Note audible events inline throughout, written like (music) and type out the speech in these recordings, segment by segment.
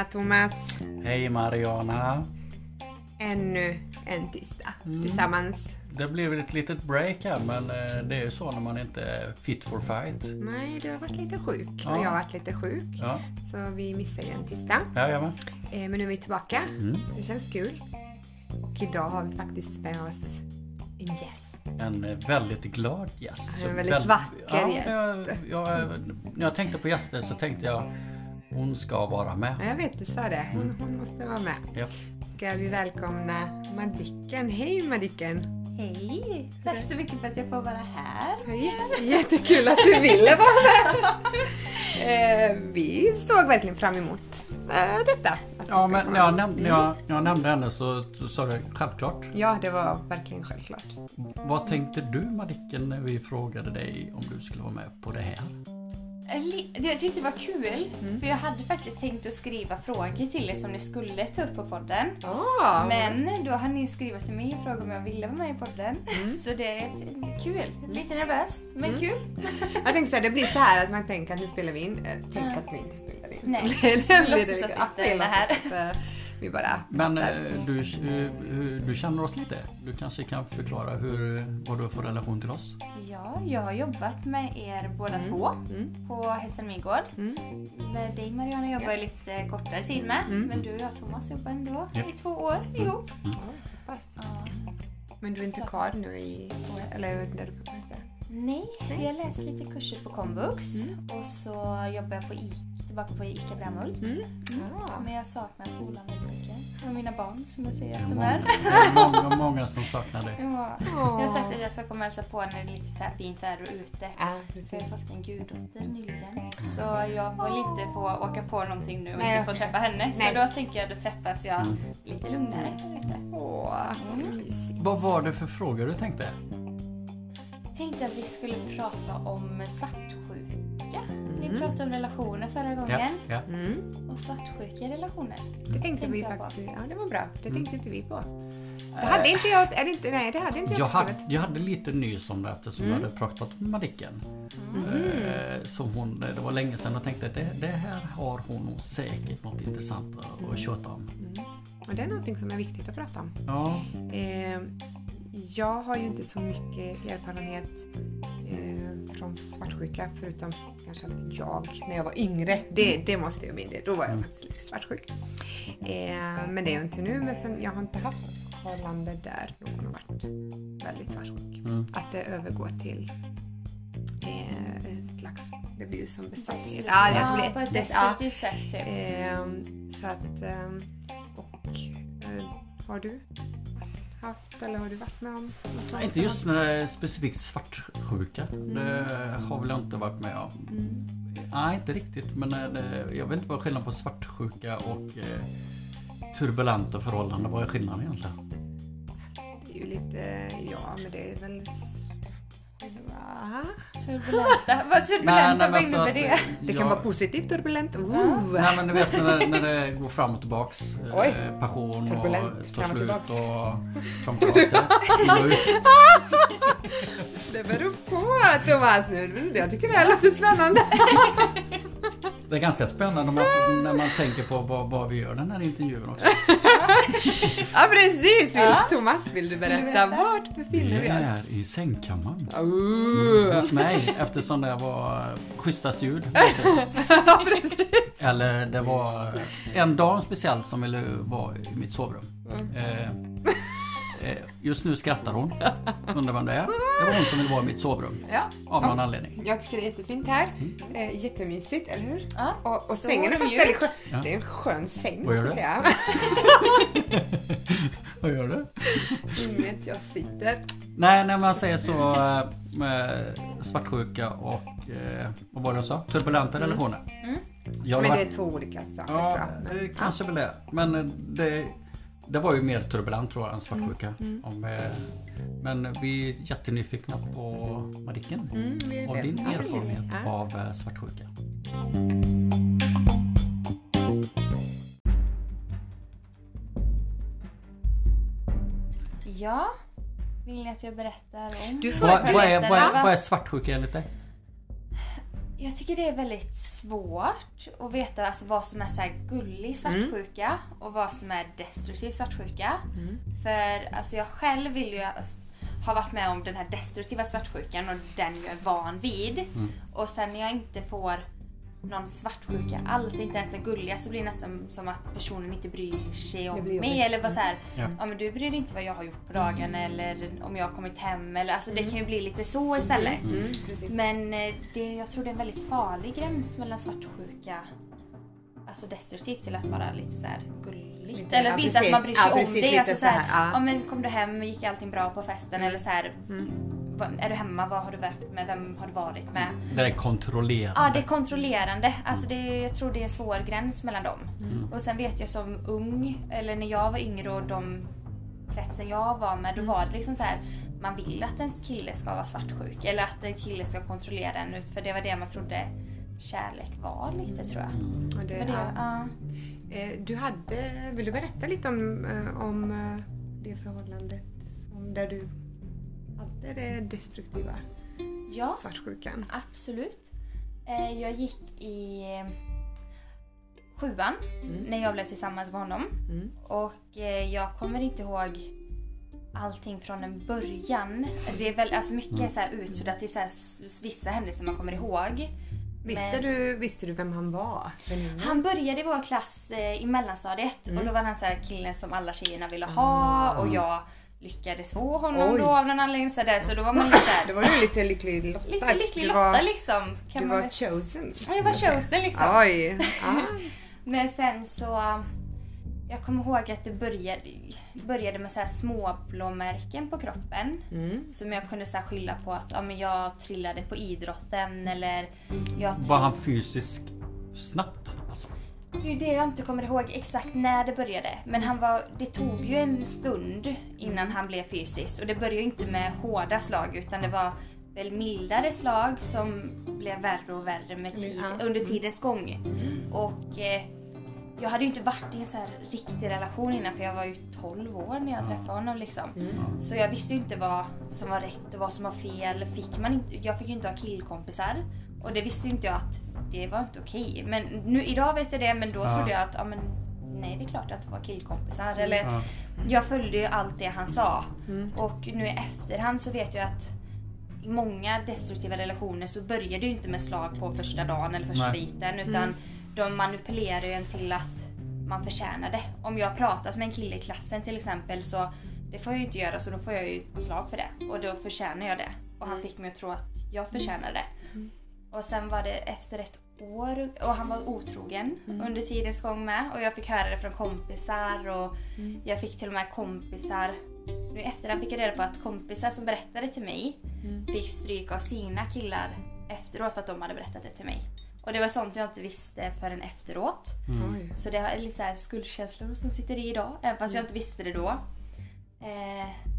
Tjena Thomas! Hej Mariana! Ännu en tisdag Mm. tillsammans. Det blev ett litet break här men eh, det är ju så när man inte är fit for fight. Nej, du har varit lite sjuk Ja. och jag har varit lite sjuk. Ja, Så vi missade ju en tisdag. jajamän. Eh, Men nu är vi tillbaka. Mm. Det känns kul. Och idag har vi faktiskt med oss en gäst. En eh, väldigt glad gäst. En väldigt väl- vacker ja, gäst. Jag, jag, när jag tänkte på gäster så tänkte jag hon ska vara med. Ja, jag vet, du sa det. Hon, hon måste vara med. Ja. Ska vi välkomna Madicken. Hej Madicken! Hej! Tack så mycket för att jag får vara här. Hej. Jättekul att du ville vara med! (laughs) Eh, vi såg verkligen fram emot eh, detta. Ja men när jag, nämnde, när, jag, när jag nämnde henne så så sa du självklart. Ja, det var verkligen självklart. Vad tänkte du Madicken när vi frågade dig om du skulle vara med på det här? Jag tyckte det var kul, Mm. för jag hade faktiskt tänkt att skriva frågor till er som ni skulle ta upp på podden. Ah, Men då hann ni skriva till mig och fråga om jag ville vara med i podden. (laughs) Så det är kul. Lite nervöst, men Mm. kul. (laughs) Jag tänkte så här, det blir så här att man tänker att nu spelar vi in. Eh, tänk att vi inte spelar in. Nej, låtsas att inte är det här. Vi bara Men pratar. eh, du, eh, du känner oss lite. Du kanske kan förklara hur, vad du har för relation till oss? Ja, jag har jobbat med er båda två Mm. på Midgård. Mm. Med dig Mariana jobbar jag lite kortare tid med. Mm. Men du och jag Thomas jobbar ändå Ja. i två år ihop. Ja, så pass. Ja. Men du är inte Så. kvar nu i Eller där du på nästa? Nej, jag läser lite kurser på komvux Mm. och så jobbar jag på ICA, tillbaka på ICA Brämhult. Mm. Ja. Men jag saknar skolan väldigt mycket. Och mina barn som jag säger att de många, är. det är många, många som saknar dig. (laughs) Ja. Jag har sagt att jag ska komma och hälsa på när det är lite så här fint väder och ute. Ja, För jag har fått en guddotter nyligen. Så jag vill inte få åka på någonting nu och Nej, inte få träffa henne. Nej. Så då tänker jag då träffas jag Mm. lite lugnare. Åh, vad var det för frågor du tänkte? Jag tänkte att vi skulle prata om svartsjuka. Ni Mm. pratade om relationer förra Ja, gången. ja. Mm. Och svartsjuka i relationer. Det tänkte Tänkte vi jag på. faktiskt. Ja, det var bra. Det Mm. tänkte inte vi på. Det hade inte jag. Är det inte, nej, det hade inte jag Jag hade, jag hade lite nys om det eftersom Mm. jag hade pratat med Madicken. Mhm. Eh, som hon, det var länge sedan jag tänkte att det, det här har hon nog säkert något intressant att- att köta om. Mm. Och det är någonting som är viktigt att prata om. Ja, Eh, jag har ju inte så mycket erfarenhet eh, från svartsjuka förutom kanske att jag när jag var yngre, det, det måste jag medge, då var jag Mm. faktiskt lite svartsjuk. Eh, men det är jag inte nu, men sen, jag har inte haft något förhållande där någon har varit väldigt svartsjuk. mm. Att det övergår till eh, ett slags, det blir ju som besatthet. Ja, det blir på ett destruktivt sätt typ. Ehm, så att, ehm, och eh, har du haft eller har du varit med om sånt? Inte just när det är specifikt svartsjuka. Det har väl jag inte varit med om. Mm. Nej, inte riktigt. Men eh, det, jag vet inte vad skillnaden på svartsjuka och eh, turbulenta förhållanden. Vad är skillnaden egentligen? Det är ju lite, ja men det är väl... Va? Turbulenta. (laughs) Vad turbulenta, vad innebär så det? att, Det ja, kan vara positivt turbulent. Ooh. Nej men du vet när det, när det (laughs) går fram och tillbaks. eh, Oj. Passion Turbulent, och tar slut och fram och. (laughs) Det beror på Thomas nu. Jag tycker det här låter spännande. Det är ganska spännande när man, när man tänker på vad, vad vi gör den här intervjun också. (laughs) Ja precis! Vill, Ja. Thomas vill du berätta, Vill du berätta? vart Vi befinner vi oss? är i sängkammaren. Ooh. Hos mig eftersom det var schysstast ljud. (laughs) Ja, precis. Eller det var en dam speciellt som ville vara i mitt sovrum. Eh, eh, just nu skrattar hon. (laughs) Undrar vem det är. Det var hon som ville vara i mitt sovrum. Ja. Av någon anledning. Jag tycker det är jättefint här. Eh, jättemysigt, eller hur? Ja, Och, och sängen är faktiskt väldigt skön. Ja. Det är en skön säng Vad gör måste jag (laughs) säga. Vad gör du? Inget, jag sitter. Nej, när man säger så eh, med svartsjuka och eh, vad var det jag sa? Turbulenta relationer. Mm. Jag har Men det är två olika saker Ja, tror jag. Eh, kanske väl det. Men eh, det, det var ju mer turbulent tror jag än svartsjuka. Mm, Om, eh, men vi är jättenyfikna på Madicken. Mm, vet. din Ja, erfarenhet Ja. av eh, svartsjuka. Ja. Vill ni att jag berättar om? Du får Vad, vad, är, berätta, vad, är, va? vad är svartsjuka enligt dig? Jag tycker det är väldigt svårt att veta alltså, vad som är så här gullig svartsjuka och vad som är destruktiv svartsjuka. För alltså, jag själv vill ju alltså, ha varit med om den här destruktiva svartsjukan och den jag är van vid. Och sen när jag inte får någon svartsjuka alls, inte ens är gulliga, så blir det nästan som att personen inte bryr sig Det om mig. Eller bara så här, Ja. ja men du bryr dig inte vad jag har gjort på dagen eller om jag har kommit hem. Eller, alltså, Det kan ju bli lite så istället. Mm, precis. Men eh, det, jag tror det är en väldigt farlig gräns mellan svartsjuka, alltså destruktivt till att vara lite så här gulligt. Lite, eller ja, visa att precis. man bryr sig Ja, om precis, det. Alltså, så här, så här, ja. ja. men kom du hem, gick allting bra på festen? Eller så här, Mm. "Va- är du hemma, vad har du varit med, vem har du varit med? Det är kontrollerande. Ja, det är kontrollerande. Alltså det, jag tror det är en svår gräns mellan dem. Och sen vet jag som ung, eller när jag var yngre och de kretsen jag var med, då var det liksom så här. Man vill att en kille ska vara svartsjuk eller att en kille ska kontrollera en ut för det var det man trodde kärlek var lite tror jag. Och det, det, ja. ja. Eh, Du hade, vill du berätta lite om, eh, om eh, det förhållandet som, där du det destruktiva ja, svartsjukan? absolut. Eh, Jag gick i sjuan när jag blev tillsammans med honom. Mm. Och eh, jag kommer inte ihåg allting från en början. Det är väl alltså mycket Mm. så här utsuddat i så här vissa händelser man kommer ihåg. Visste, Men- du, visste du vem han var? Väninnan? Han började i vår klass eh, i mellanstadiet Mm. och då var han så här killen som alla tjejerna ville ha och jag lyckades få honom Ah. Oj. då av någon anledning. Så, där, så då var man lite (laughs) Då såhär, var du lite lycklig lottad. lite lycklig du lotta var, liksom. Kan Du man var chosen. Ja, jag var chosen liksom. Oj! Ja. (laughs) Men sen så... Jag kommer ihåg att det började, började med så här små blåmärken på kroppen. Mm. Som jag kunde så här skylla på att ja, men jag trillade på idrotten eller jag Var han fysiskt snabbt? Alltså, Det är det jag inte kommer ihåg exakt när det började. Men han var, det tog ju en stund innan han blev fysiskt. Och det började ju inte med hårda slag utan det var väl mildare slag som blev värre och värre med tid, Ja. under tidens gång. Och eh, jag hade ju inte varit i en så riktig relation innan för jag var ju 12 år när jag träffade honom. Liksom. Så jag visste ju inte vad som var rätt och vad som var fel. Fick man inte, jag fick ju inte ha killkompisar. Och det visste ju inte jag att det var inte okej. Men nu, idag vet jag det men då Ja. trodde jag att ja, men, nej det är klart att det var killkompisar. Eller, ja. Jag följde ju allt det han sa. Och nu i efterhand så vet jag att i många destruktiva relationer så börjar det ju inte med slag på första dagen eller första Nej. dejten utan de manipulerar ju en till att man förtjänar det. Om jag har pratat med en kille i klassen till exempel så det får jag ju inte göra så då får jag ju ett slag för det och då förtjänar jag det. Och han fick mig att tro att jag förtjänar det. Och sen var det efter ett år och han var otrogen under tidens gång med och jag fick höra det från kompisar och jag fick till och med kompisar nu efterhand fick jag reda på att kompisar som berättade till mig fick stryk av sina killar efteråt för att de hade berättat det till mig. Och det var sånt jag inte visste förrän efteråt. Oj. Så det är lite så här skuldkänslor som sitter i idag, även fast jag inte visste det då. Eh,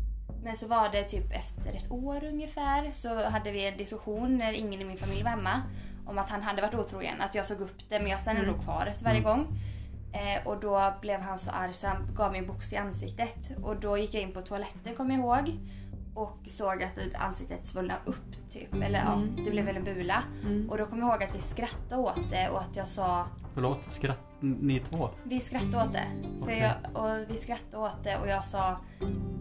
men så var det typ efter ett år ungefär så hade vi en diskussion när ingen i min familj var hemma om att han hade varit otrogen. Att jag såg upp det men jag stannade nog kvar efter varje gång. Eh, och då blev han så arg så han gav mig en box i ansiktet. Och då gick jag in på toaletten kommer jag ihåg. Och såg att ansiktet svullnade upp typ. Eller ja, det blev väl en bula. Och då kommer jag ihåg att vi skrattade åt det och att jag sa Förlåt, skratt ni två? vi skrattade åt det. För Okej. jag, och vi skrattade åt det och jag sa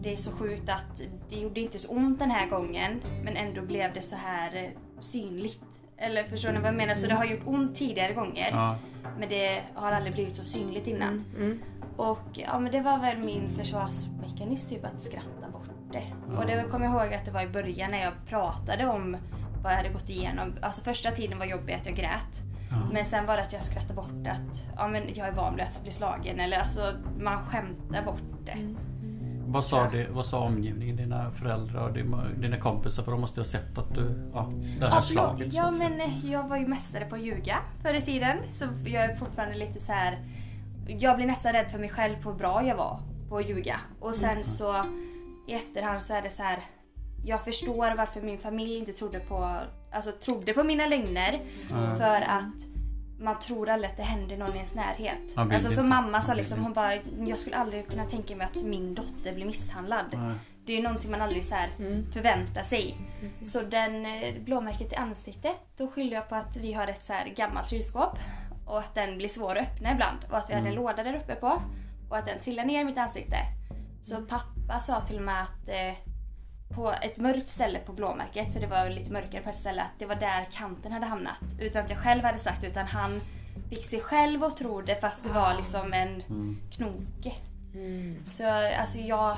det är så sjukt att det gjorde inte så ont den här gången men ändå blev det så här eh, synligt. Eller förstår ni vad jag menar? Så det har gjort ont tidigare gånger Ja. men det har aldrig blivit så synligt innan. Mm. Och ja men det var väl min försvarsmekanism typ att skratta bort det. Och det kommer jag ihåg att det var i början när jag pratade om vad jag hade gått igenom. Alltså första tiden var jobbig att jag grät. Men sen var det att jag skrattade bort att ja, men jag är van vid att bli slagen. Eller alltså man skämtar bort det. Vad sa, det, vad sa omgivningen, dina föräldrar och dina, kompisar? För de måste ju ha sett att du, ja, det här Ja, slaget. ja men eh, jag var ju mästare på att ljuga förr i tiden. Så jag är fortfarande lite så här. Jag blir nästan rädd för mig själv på hur bra jag var på att ljuga. Och sen så i efterhand så är det så här. Jag förstår varför min familj inte trodde på, alltså trodde på mina lögner. Ja. För att man tror aldrig att det händer någon i ens närhet. Alltså som mamma sa liksom, hon bara, jag skulle aldrig kunna tänka mig att min dotter blir misshandlad. Nej. Det är ju någonting man aldrig så här förväntar sig. Så den eh, blåmärket i ansiktet, då skyller jag på att vi har ett så här gammalt kylskåp och att den blir svår att öppna ibland och att vi hade en låda där uppe på och att den trillade ner i mitt ansikte. Så pappa sa till och med att eh, på ett mörkt ställe på blåmärket, för det var lite mörkare på ett ställe, att det var där kanten hade hamnat. Utan att jag själv hade sagt utan han fick sig själv att tro det fast det var liksom en knoke. Mm. Så alltså jag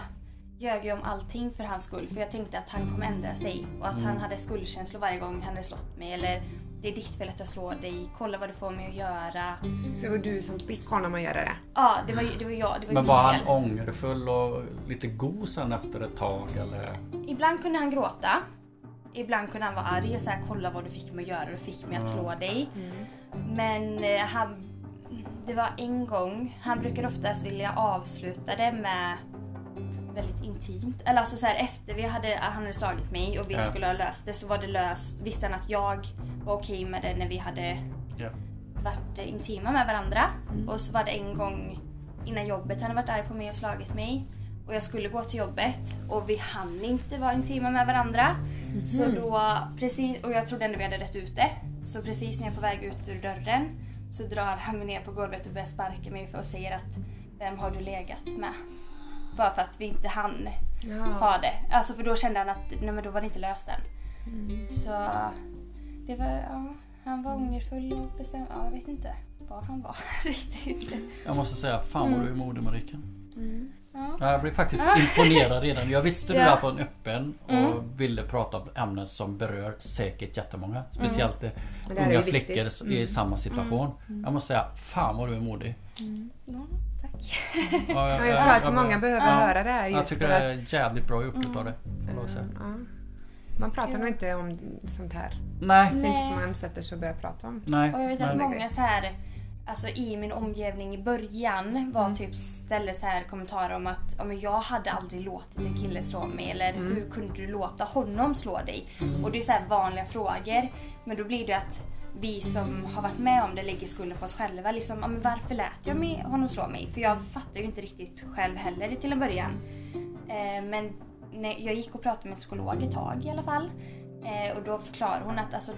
ljög ju om allting för hans skull för jag tänkte att han kommer ändra sig och att han hade skuldkänslor varje gång han hade slått mig eller det är ditt fel att jag slår dig, kolla vad du får mig att göra. Så det var du som fick honom att göra det? Ja, det var det var jag, det var Men var han fel. ångerfull och lite god sen efter ett tag eller? Ibland kunde han gråta. Ibland kunde han vara arg och säga kolla vad du fick mig att göra, du fick mig att slå dig. Men eh, han, det var en gång, han brukar oftast vilja avsluta det med väldigt intimt. Eller alltså så här, efter vi hade, han hade slagit mig och vi Ja. skulle ha löst det så var det löst. Visste han att jag var okej med det när vi hade Ja. varit intima med varandra. Och så var det en gång innan jobbet han hade varit arg på mig och slagit mig. Och jag skulle gå till jobbet och vi hann inte vara intima med varandra. Så då, precis, och jag trodde ändå vi hade rätt ut det. Så precis när jag är på väg ut ur dörren så drar han mig ner på golvet och börjar sparka mig för och säger att vem har du legat med? Bara för att vi inte hann Ja. ha det. Alltså för då kände han att nej men då var det inte löst än. Så det var, ja, han var ångerfull och bestämd. Ja, jag vet inte vad han var (laughs) riktigt. Jag måste säga, fan vad du är modig Marika. Ja. Jag blev faktiskt imponerad redan. Jag visste du Ja. var på en öppen och Mm. ville prata om ämnen som berör säkert jättemånga. Speciellt Mm. mm. Här är unga flickor. Mm. i samma situation. Jag måste säga, fan vad du är modig. Ja, tack. Ja, (laughs) Ja, jag tror att jag- många behöver Ja. höra det här Jag just tycker för det att är jävligt bra gjort utav det. jag säga. ja. man pratar nog inte om sånt här. Nej, Det är inte som man sätter sig och börjar prata om. nej. Och jag vet att nej. många så här, alltså i min omgivning i början var Mm. typ ställde så här kommentarer om att ja, men jag hade aldrig låtit en kille slå mig eller Mm. hur kunde du låta honom slå dig? Och det är så här vanliga frågor. Men då blir det att vi som har varit med om det lägger skulden på oss själva. Liksom, men varför lät jag mig, honom slå mig? För jag fattar ju inte riktigt själv heller till en början. Eh, men när jag gick och pratade med en psykolog ett tag i alla fall. Eh, och då förklarade hon att alltså,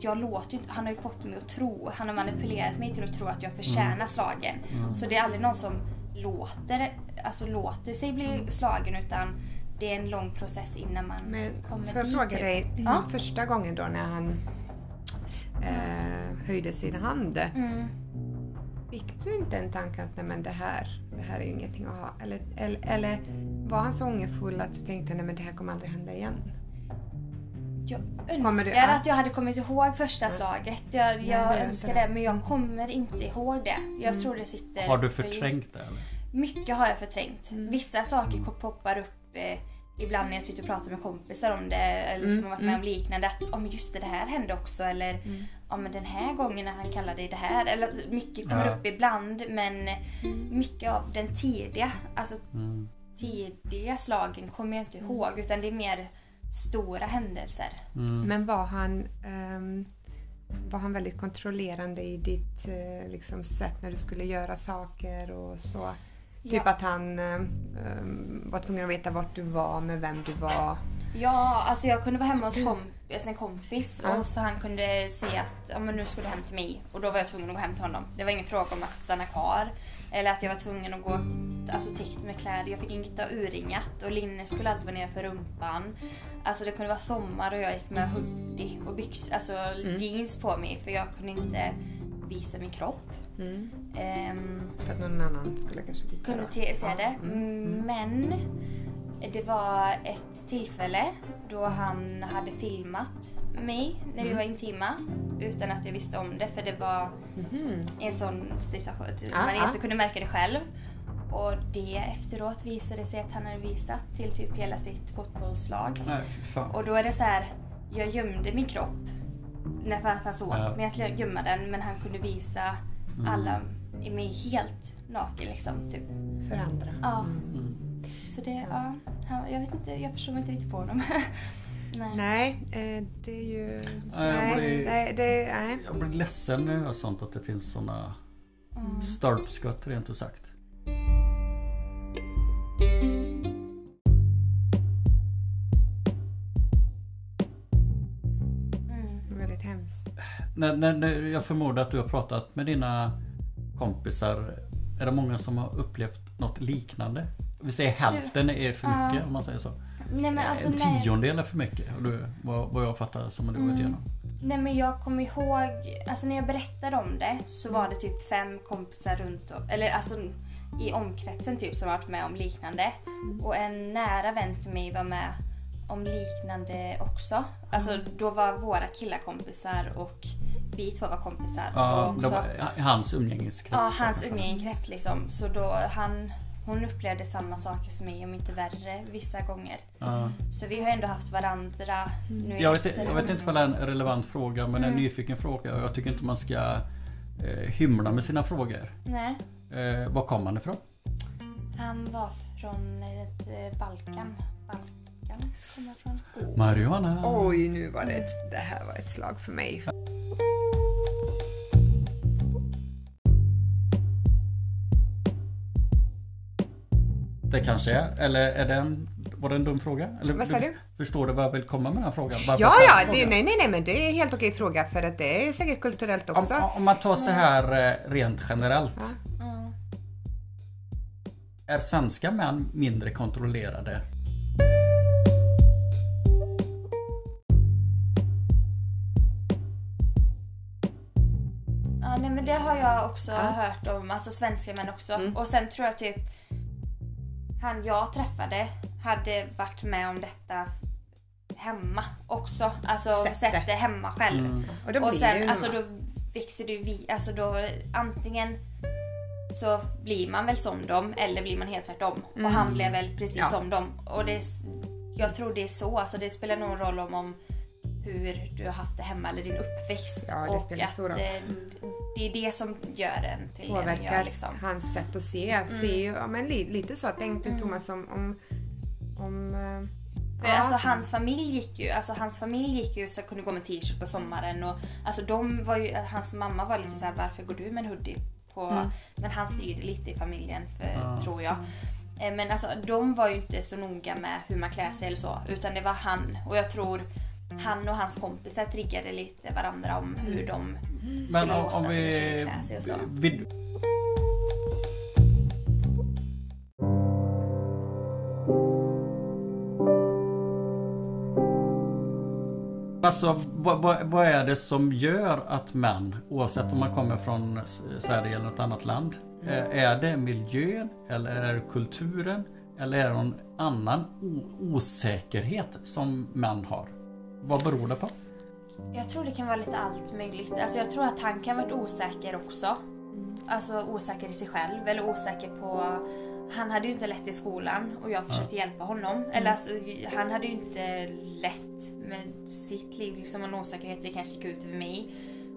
jag låter ju inte, han har ju fått mig att tro, han har manipulerat mig till att tro att jag förtjänar slagen. Så det är aldrig någon som låter, alltså låter sig bli slagen utan det är en lång process innan man Men kommer får jag dit. fråga typ. dig, Ja. första gången då när han eh, höjde sin hand. Mm. Fick du inte en tanke att nej men det här, det här är ju ingenting att ha? Eller, eller, eller var han så ångerfull att du tänkte nej men det här kommer aldrig hända igen? Jag önskar ja. att jag hade kommit ihåg första slaget. Jag, Nej, jag det önskar det det. men jag kommer inte ihåg det. Jag tror det sitter... Har du för- förträngt det eller? Mycket har jag förträngt. Mm. Vissa saker poppar upp eh, ibland när jag sitter och pratar med kompisar om det eller Mm, som har varit med om liknande. Att oh, men just det, det här hände också. Eller Mm. ja, men den här gången när han kallade dig det här. Eller, alltså, mycket kommer Ja. upp ibland men mycket av den tidiga, alltså Mm. tidiga slagen kommer jag inte ihåg utan det är mer stora händelser. Mm. Men var han, ehm, var han väldigt kontrollerande i ditt eh, liksom, sätt när du skulle göra saker och så? Typ Ja. att han ehm, var tvungen att veta vart du var, med vem du var. Ja, alltså jag kunde vara hemma hos kompis, en kompis Ja. och så han kunde se att ja, men nu skulle du hem till mig och då var jag tvungen att gå hem till honom. Det var ingen fråga om att stanna kvar eller att jag var tvungen att gå alltså, täckt med kläder. Jag fick inte ha urringat och linne skulle alltid vara nedanför rumpan. Alltså det kunde vara sommar och jag gick med hoodie och byx, alltså jeans på mig för jag kunde inte visa min kropp. Mm. För att någon annan skulle kanske titta kunde se Ja, det. mm, Mm, mm. Men det var ett tillfälle då han hade filmat mig när vi Mm. var intima utan att jag visste om det för det var Mhm. en sån situation att Ah, man ah. inte kunde märka det själv. Och det efteråt visade sig att han hade visat till typ hela sitt fotbollslag. Nej. Och då är det så här, jag gömde min kropp när för att han såg Ja. mig att gömma den men han kunde visa Mm. Alla i mig helt naken liksom. Typ. För andra. Ja. Mm. Så det, ja, han, jag vet inte, jag förstår mig inte riktigt på honom. (laughs) Nej. Nej, eh, det är ju... Nej, blir- nej, det, nej. Jag blir ledsen när jag hör sånt att det finns såna Mm. stolpskott rent ut sagt. När, när, jag förmodar att du har pratat med dina kompisar. Är det många som har upplevt något liknande? Vi säger hälften är för mycket Ja. om man säger så. Nej men alltså en tiondel är för mycket. Du, vad, vad jag fattar som du Mm. gått igenom. Nej men jag kommer ihåg, alltså när jag berättade om det så var det typ fem kompisar runt om, eller alltså i omkretsen typ som varit med om liknande. Och en nära vän till mig var med om liknande också. Alltså då var våra killarkompisar och vi två var kompisar. Ja, då också. var hans umgängeskrets. Ja, hans umgängeskrets liksom. Så då han, hon upplevde samma saker som mig om inte värre vissa gånger. Ja. Så vi har ändå haft varandra nu i Jag, vet, jag vet inte vad det är en relevant fråga men Mm. en nyfiken fråga. Jag tycker inte man ska eh, hymla med sina frågor. Nej. Eh, var kom han ifrån? Han var från eh, Balkan. Balkan kommer jag från. Marijuana. Oj, nu var det ett, det här var ett slag för mig. Det kanske är. Eller är det en, var det en dum fråga? Eller, Vad sa du? Förstår du vad jag vill komma med den här frågan? Varför Ja, ja, jag det, frågan? nej, nej, nej, men det är helt okej fråga för att det är säkert kulturellt också. Om, om man tar så här eh, rent generellt. Ja. Mm. Är svenska män mindre kontrollerade? Ja, nej, men det har jag också Ja. hört om, alltså svenska män också. Mm. Och sen tror jag typ han jag träffade hade varit med om detta hemma också. Alltså Sett sett det. hemma själv. Mm. Och då och sen ju alltså då växer du vi, alltså då antingen så blir man väl som dem eller blir man helt tvärtom. Och han blev väl precis Ja. som dem. Och det, jag tror det är så, alltså det spelar nog roll om, om hur du har haft det hemma eller din uppväxt. Ja, det och spelar att stor roll. eh, det är det som gör en till påverkar gör liksom. hans sätt att se. Ser ju, ja, men li, lite så. Tänkte Thomas om... om, om eh, För ja. alltså hans familj gick ju, alltså hans familj gick ju så kunde gå med t-shirt på sommaren och alltså de var ju, hans mamma var lite så här: varför går du med en hoodie? På, Men han styrde lite i familjen för, Ja. tror jag. Eh, Men alltså de var ju inte så noga med hur man klär sig eller så utan det var han och jag tror han och hans kompisar triggade lite varandra om hur de skulle Men om, låta om sig och vi... klä sig och så. vi Alltså, vad, vad, vad är det som gör att män, oavsett om man kommer från Sverige eller något annat land, eh, är det miljön eller är det kulturen eller är det någon annan osäkerhet som män har? Vad beror det på? Jag tror det kan vara lite allt möjligt. Alltså jag tror att han kan varit osäker också. Alltså osäker i sig själv eller osäker på... Han hade ju inte lätt i skolan och jag försökte hjälpa honom. Eller alltså, han hade ju inte lätt med sitt liv. Liksom en osäkerhet, det kanske gick ut över mig.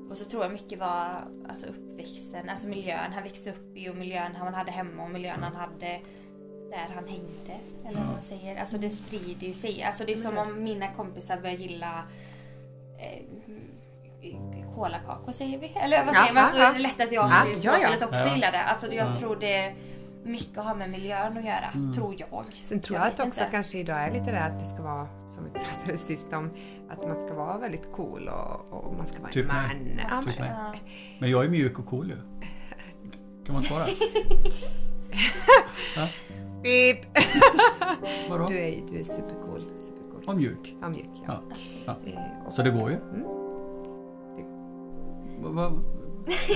Och så tror jag mycket var alltså uppväxten, alltså miljön han växte upp i och miljön han hade hemma och miljön han hade där han hängde. Eller vad man säger. Alltså det sprider ju sig. Alltså det är som om mina kompisar börjar gilla eh, kolakakor säger vi. Eller vad Ja, säger man? ja, Så ja. är det lätt att jag Ja, som är ja, ja. språket också Ja. gillar det. Alltså det- jag Ja. tror det mycket har med miljön att göra. Tror jag. Sen tror jag, vet att också inte. kanske idag är lite det att det ska vara, som vi pratade sist om, att man ska vara väldigt cool och, och man ska vara Typ en man. Ja, Typ men. Ja. Men jag är mjuk och cool ju. Kan man ta det? (laughs) Beep. (laughs) Vadå? Du är, du är supercool. supercool. Och mjuk. Ja, mjuk. Ja. Ja. Ja. Eh, och- Så det går ju. Mm. Va- va-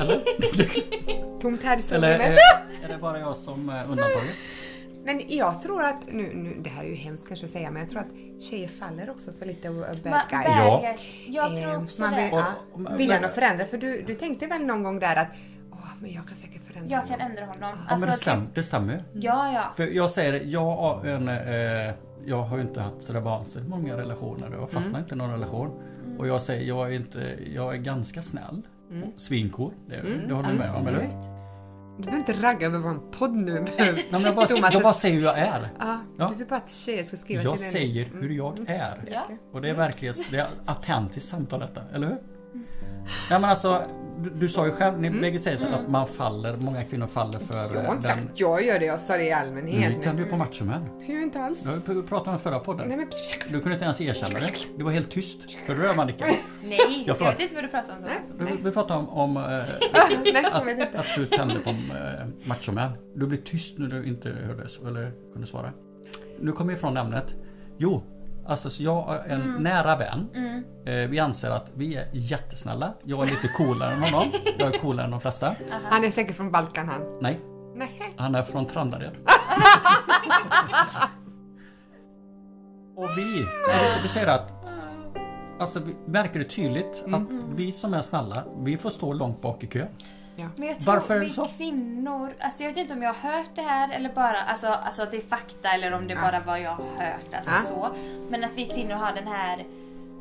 Eller? (laughs) Tomt här i Eller sovrummet. är, är det bara jag som är undantaget? (laughs) Men jag tror att, nu, nu, det här är ju hemskt kanske att säga, men jag tror att tjejer faller också för lite uh, bad Ma- guys. Ja. guys. Jag tror Eh, också man det. vill, ja, Och- och- viljan att förändra. För du, du tänkte väl någon gång där att Åh, men jag kan säkert förändra Jag kan honom." ändra honom. Ja men det, Alltså, stäm, det stämmer ju. Ja, ja. För jag säger det, jag, har en, eh, jag har ju inte haft sådär vansinnigt många relationer. Jag fastnar Mm. inte i någon relation. Och jag säger, jag är, inte, jag är ganska snäll. Mm. Svincool. Det, det håller du med om eller? Du behöver inte ragga över vår podd nu. Nej, men jag, bara, Thomas, jag bara säger hur jag är. Ja, Ja. Du vill bara att tjejer ska skriva Jag till dig. säger hur jag är. Ja. Och det är verkligen det är autentiskt samtal detta, eller hur? Ja men alltså, du, du sa ju själv, ni bägge säger så att man faller, många kvinnor faller för Jag har eh, inte den... sagt jag gör det, jag sa det i allmänhet. Nu tänder du på machomän. Jag gör inte alls. Jag ju pratat om förra podden. Nej men... Du kunde inte ens erkänna det. Du var helt tyst. Hörde du det Mannike? Nej, Jag jag, vet inte vad du pratar om. då. Vi, vi pratade om, om eh, (laughs) att, att du tände på eh, machomän. Du blev tyst när du inte hörde eller kunde svara. Nu kommer vi ifrån ämnet. Jo, alltså så jag är en Mm. nära vän. Eh, vi anser att vi är jättesnälla. Jag är lite coolare än honom. Jag är coolare än de flesta. Han är säkert från Balkan han. Nej, Nej. han är från Trandared. (laughs) Och vi, vi säger att Alltså vi märker det tydligt att vi som är snälla, vi får stå långt bak i kön. Men jag tror Varför är det vi så? kvinnor, alltså jag vet inte om jag har hört det här eller bara, alltså, alltså att det är fakta eller om det Ja. bara var jag har hört. Alltså Ja. så. Men att vi kvinnor har den här,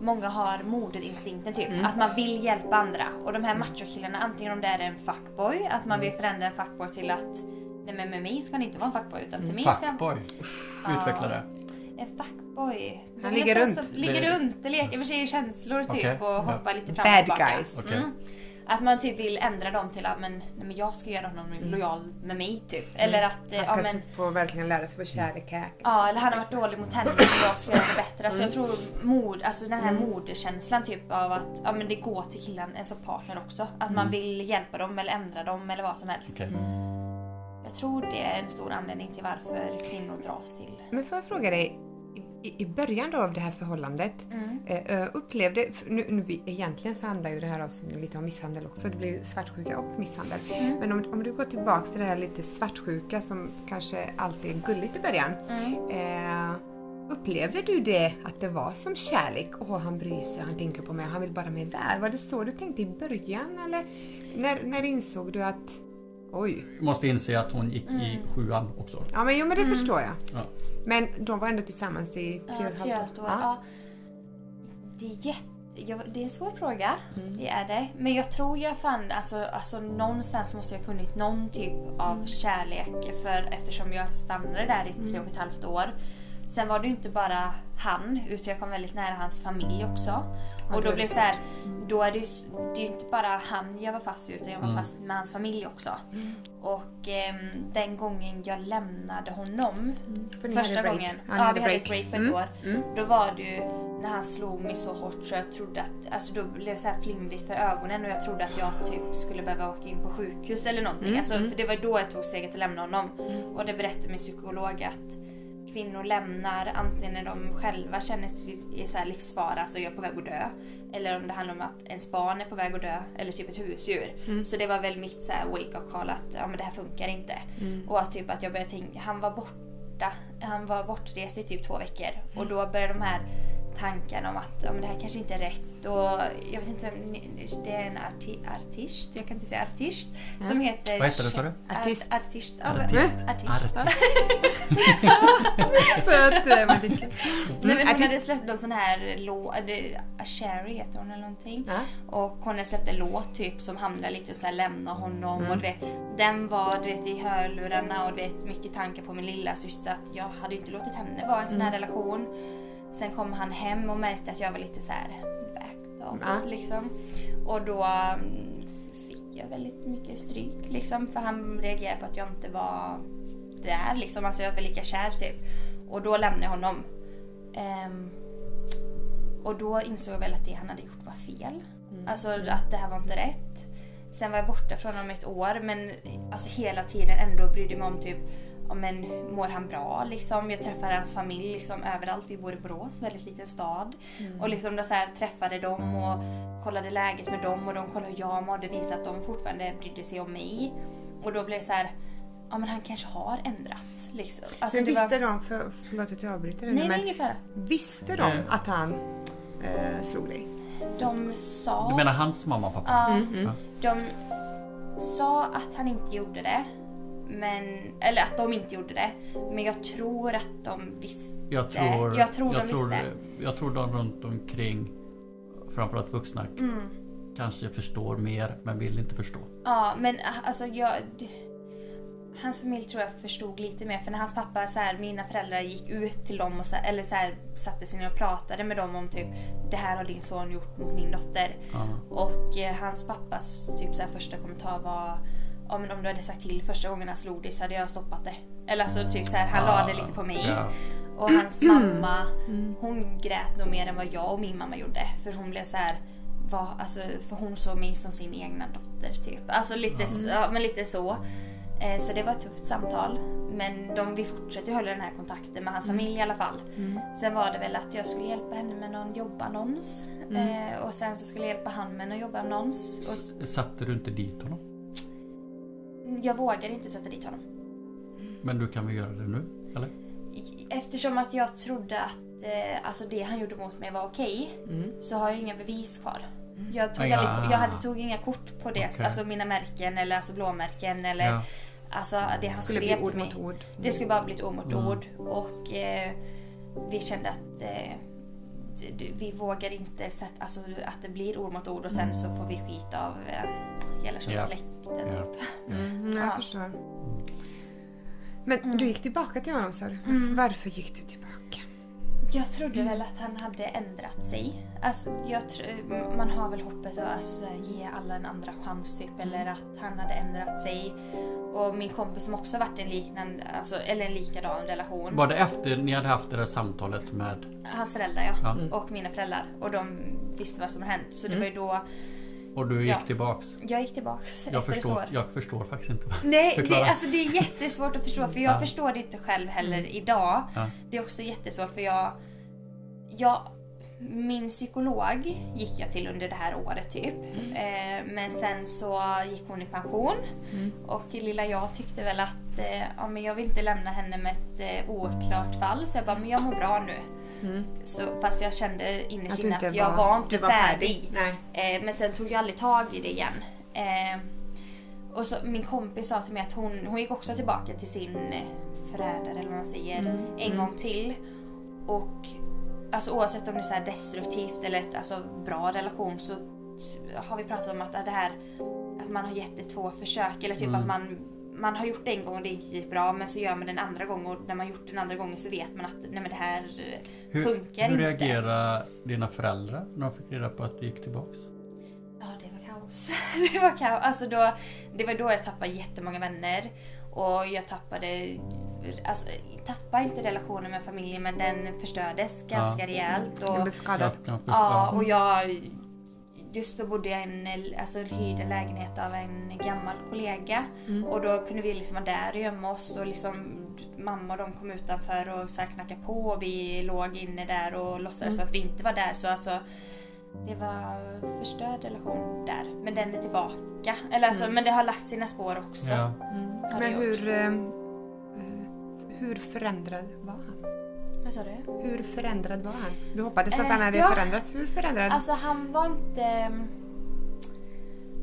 många har moderinstinkten typ. Mm. Att man vill hjälpa andra. Och de här machokillarna, antingen om det är en fuckboy, att man vill förändra en fuckboy till att Nej men med mig ska han inte vara en fuckboy utan till mig ska han Fuckboy. Utveckla det. En fuckboy. Han är ligger runt. Ligger runt, det leker med sig känslor typ Okej, och ja. hoppar lite fram Bad och tillbaka. guys. Okej. Mm. Att man typ vill ändra dem till att men, nej, men jag ska göra honom lojal med mig typ. Eller att eh, Mm. Han ja, ska men, få verkligen lära sig vad kärlek är. Ja, eller han har varit dålig mot henne och jag ska göra det bättre. Alltså jag tror mod, alltså den här moderkänslan typ av att ja, men det går till killen eh, som partner också. Att man vill hjälpa dem eller ändra dem eller vad som helst. Okej. Jag tror det är en stor anledning till varför kvinnor dras till. Men får jag fråga dig, i, i början då av det här förhållandet, Mm. eh, upplevde, nu, nu, egentligen så handlar ju det här avsnittet lite om misshandel också, det blir ju svartsjuka och misshandel. Mm. Men om, om du går tillbaks till det här lite svartsjuka som kanske alltid är gulligt i början. Mm. Eh, upplevde du det att det var som kärlek? Åh, han bryr sig, han tänker på mig, han vill bara mig väl. Var det så du tänkte i början eller när, när insåg du att Oj. Måste inse att hon gick i sjuan också. Ja men, jo, men det förstår jag. Ja. Men de var ändå tillsammans i tre och ett halvt år. Ja. Ja. Det är jätte... Jag, det är en svår fråga. Det är det. Men jag tror jag fann, alltså, alltså någonstans måste jag ha funnit någon typ av kärlek för eftersom jag stannade där i tre och ett halvt år. Sen var det inte bara han, utan jag kom väldigt nära hans familj också. Ja, och då blev det så här, då är det ju det är inte bara han jag var fast vid utan jag var fast med hans familj också. Och ehm, den gången jag lämnade honom, ni första gången, Ja, ni ja, hade vi hade ett break på ett Mm, år. mm. Då var det ju när han slog mig så hårt så jag trodde att, alltså då blev det så här flimrigt för ögonen och jag trodde att jag typ skulle behöva åka in på sjukhus eller någonting. Mm, Alltså, För det var då jag tog steget att lämna honom. Och det berättade min psykolog att kvinnor lämnar antingen när de själva känner sig i så här livsfara, alltså jag är på väg att dö. Eller om det handlar om att ens barn är på väg att dö, eller typ ett husdjur. Mm. Så det var väl mitt så wake-up call att ja, men det här funkar inte. Mm. Och att typ att jag började tänka, han var borta, han var bortrest i typ två veckor. Och då började de här tankarna om att ja, men det här kanske inte är rätt. Och jag vet inte, om det är en arti, artist, jag kan inte säga artist, som heter... Vad heter det, sa du? Artist. Art, artist. Artist. artist. Artist. Söt eh, Madicken. Nej, men hon artist. hade släppt någon sån här låt, Sherry heter hon eller någonting. Ja. Och hon hade släppt en låt typ som handlar lite så här lämna honom Mm. och du vet, den var du vet i hörlurarna och du vet mycket tankar på min lilla syster att jag hade inte låtit henne vara i en sån Mm. här relation. Sen kom han hem och märkte att jag var lite så här backed off Ja. liksom. Och då mm, fick jag väldigt mycket stryk liksom för han reagerade på att jag inte var där liksom. Alltså jag var lika kär typ. Och då lämnade jag honom. Ehm, och då insåg jag väl att det han hade gjort var fel. Alltså att det här var inte rätt. Sen var jag borta från honom ett år men alltså hela tiden ändå brydde mig om typ ja, men mår han bra liksom? Jag träffade hans familj liksom överallt. Vi bor i Borås, väldigt liten stad. Och liksom då så här, träffade dem och kollade läget med dem och de kollade hur jag mådde, visade att de fortfarande brydde sig om mig. Och då blev det så här, ja men han kanske har ändrats liksom. Alltså, Men det var- visste de, för, förlåt att jag avbryter dig nu, Nej, men ingen fara. visste de Eh. att han eh, slog dig? De sa... Du menar hans mamma och pappa? Ja, Mm, Ja. de sa att han inte gjorde det. Men, eller att de inte gjorde det. Men jag tror att de visste. Jag tror, jag tror de jag tror, visste. jag tror de runt omkring, framförallt vuxna, Mm. kanske förstår mer men vill inte förstå. Ja, men alltså jag... Hans familj tror jag förstod lite mer för när hans pappa, så här, mina föräldrar gick ut till dem och så, eller så här, satte sig ner och pratade med dem om typ det här har din son gjort mot min dotter. Ja. Och eh, hans pappas typ så här, första kommentar var ja, men om du hade sagt till första gången han slog dig så hade jag stoppat det. Eller alltså typ så här, han la det lite på mig. Ja. Och hans mamma, hon grät nog mer än vad jag och min mamma gjorde. För hon blev så här, alltså, för hon såg mig som sin egna dotter typ. Alltså lite, s- ja, men lite så. Eh, så det var ett tufft samtal. Men de, vi fortsätter hålla den här kontakten med hans familj i alla fall. Sen var det väl att jag skulle hjälpa henne med någon jobbannons. Eh, och sen så skulle jag hjälpa han med någon jobbannons. Och S- Satte du inte dit honom? Jag vågade inte sätta dit honom. Men du kan väl göra det nu? Eller? Eftersom att jag trodde att eh, alltså det han gjorde mot mig var okej så har jag inga bevis kvar. Jag tog, ja. aldrig, jag hade, tog inga kort på det, Okej. alltså mina märken eller alltså blåmärken eller Ja. alltså det han skulle skrev bli ord till mig. mot ord. Det skulle bara bli ett ord mot Mm. ord och eh, vi kände att eh, vi vågar inte sätta, alltså att det blir ord mot ord och sen så får vi skit av eh, hela Ja. släkten Ja. typ. Mm, jag Ja. förstår. Men du gick tillbaka till honom sa du. Mm. Varför gick du tillbaka? Jag trodde väl att han hade ändrat sig. Alltså, man har väl hoppet att alltså, ge alla en andra chans typ, eller att han hade ändrat sig. Och min kompis som också varit i en liknande, alltså, eller en likadan relation. Var det efter ni hade haft det där samtalet med... Hans föräldrar ja. Ja. Och mina föräldrar. Och de visste vad som hade hänt. Så det Mm. var ju då Och du gick Ja. tillbaks? jag gick tillbaks Jag efter ett förstår, år. jag förstår faktiskt inte. Nej, det, alltså det är jättesvårt att förstå för jag (laughs) Ja. förstår det inte själv heller idag. Ja. Det är också jättesvårt för jag, jag min psykolog gick jag till under det här året typ. Eh, men sen så gick hon i pension. Och lilla jag tyckte väl att eh, ja, men jag vill inte lämna henne med ett eh, oklart fall. Så jag bara, men jag mår bra nu. Så, fast jag kände innerst Att inne inte att jag var- var inte var färdig. färdig. Nej. Eh, men sen tog jag aldrig tag i det igen. Eh, och så, min kompis sa till mig att hon, hon gick också tillbaka till sin eh, förrädare eller vad man säger Mm. en gång till. Och alltså, oavsett om det är så här destruktivt eller ett alltså, bra relation så har vi pratat om att det här att man har gett det två försök eller typ Mm. att man man har gjort det en gång och det gick inte bra men så gör man det en andra gång och när man gjort det en andra gången så vet man att nej men det här Hur, funkar hur inte. reagerade dina föräldrar när de fick reda på att du gick tillbaks? Ja, det var kaos. (laughs) det var kaos. Alltså då, det var då jag tappade jättemånga vänner. Och jag tappade... Alltså, tappade inte relationen med familjen men den förstördes ganska rejält. Och, Du blev skadad. Ja, och jag... Just då bodde jag i en, alltså, hyrde en lägenhet av en gammal kollega. Och då kunde vi liksom vara där och gömma oss. Och liksom, mamma och de kom utanför och så här knackade på. Och vi låg inne där och låtsades att vi inte var där. Så alltså, det var förstörd relation där. Men den är tillbaka. Eller alltså, Men det har lagt sina spår också. Ja. det Men hur, eh, hur förändrad var han? Vad sa du? Hur förändrad var han? Du hoppades att Eh, han hade ja. förändrats. Hur förändrad? Alltså han var inte...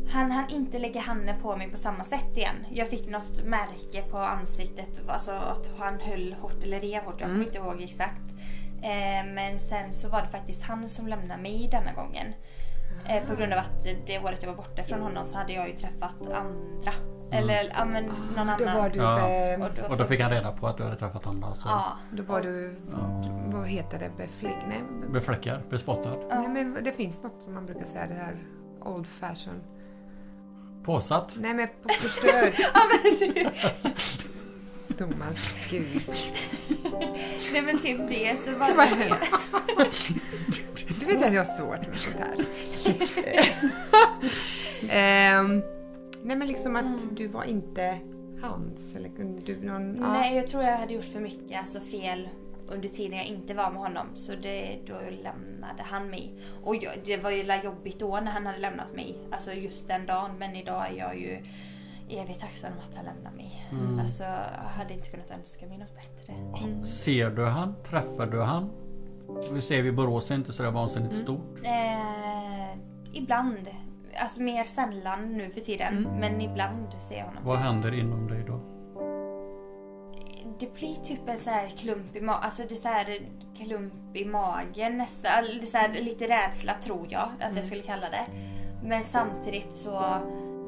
Han hann inte lägga handen på mig på samma sätt igen. Jag fick något märke på ansiktet, alltså att han höll hårt eller rev hårt. Jag kommer inte ihåg exakt. Eh, men sen så var det faktiskt han som lämnade mig denna gången. Eh, på grund av att det året jag var borta från honom så hade jag ju träffat andra. Eller ja, men någon då annan. var du... Ja. Eh, Och då, Och då fick han reda på att du hade träffat andra. Så Ja. då var du... Ja. Vad heter det? Befläck? Nej, be- Befläckad, bespottad, nej, men det finns något som man brukar säga det här old fashion. påsatt. Nej men förstörd. (laughs) Thomas, gud. (laughs) Nej men typ det så var Det hemskt. Du vet att jag har svårt med sånt här. (laughs) Ehm, nej men liksom att du var inte hans eller kunde du någon... ja. Nej, jag tror jag hade gjort för mycket alltså fel under tiden jag inte var med honom. Så det, då lämnade han mig. Och jag, det var ju jobbigt då när han hade lämnat mig. Alltså just den dagen. Men idag är jag ju evigt tacksam att han lämnade mig. Mm. Alltså, jag hade inte kunnat önska mig något bättre. Ser du han? Träffar du han? Vi ser vi Borås är inte sådär vansinnigt Mm. stort. Eh, ibland. Alltså mer sällan nu för tiden. Men ibland ser jag honom. Vad händer inom dig då? Det blir typ en så här klump i magen, alltså det är så här klump i magen nästan. Det är så här lite rädsla tror jag att jag skulle kalla det. Men samtidigt så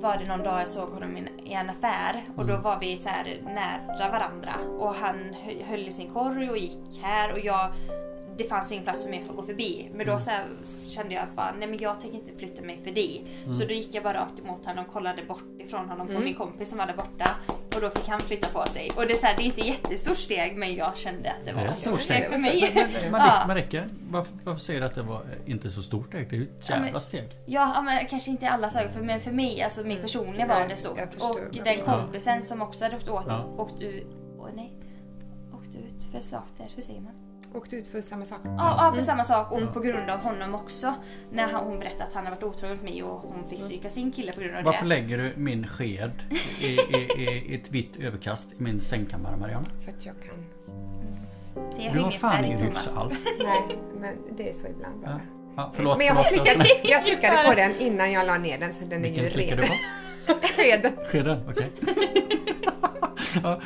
var det någon dag jag såg honom i- en affär och då var vi så nära varandra och han hö- höll i sin korg och gick här och jag det fanns ingen plats för mig för att gå förbi. Men då så här kände jag att bara, nej men jag tänker inte flytta mig förbi. Så då gick jag bara rakt emot honom och kollade bort ifrån honom på min kompis som var där borta. Och då fick han flytta på sig. Och det är, så här, det är inte ett jättestort steg men jag kände att det var ett stort steg för mig. Men Ja. Marika, varför, varför säger du att det var inte så stort steg? Det är ju ett Ja, men- jävla steg. Ja, men kanske inte i alla ögon, för, men för mig, alltså min personliga var Nej, det stort. och den kompisen som också hade åkt, åt, Ja. åkt ut, åh nej, åkt ut för saker, hur säger man? Åkte ut för samma sak. Ja, ja för samma sak och på grund av honom också. När han, hon berättade att han hade varit otrogen mot mig och hon fick stryka sin kille på grund av Varför det. lägger du min sked i, i, i ett vitt överkast i min sängkammare Mariana? För att jag kan. Det har Du har ingen fan ingen hyfs alls. (laughs) Nej, men det är så ibland Ja. bara. Ja, förlåt, Men jag, har förlåt. slickat, jag slickade på den innan jag la ner den så den är ju Vilken slickar ren. du på? (laughs) Skeden. Skeden? Okej. (laughs) ja,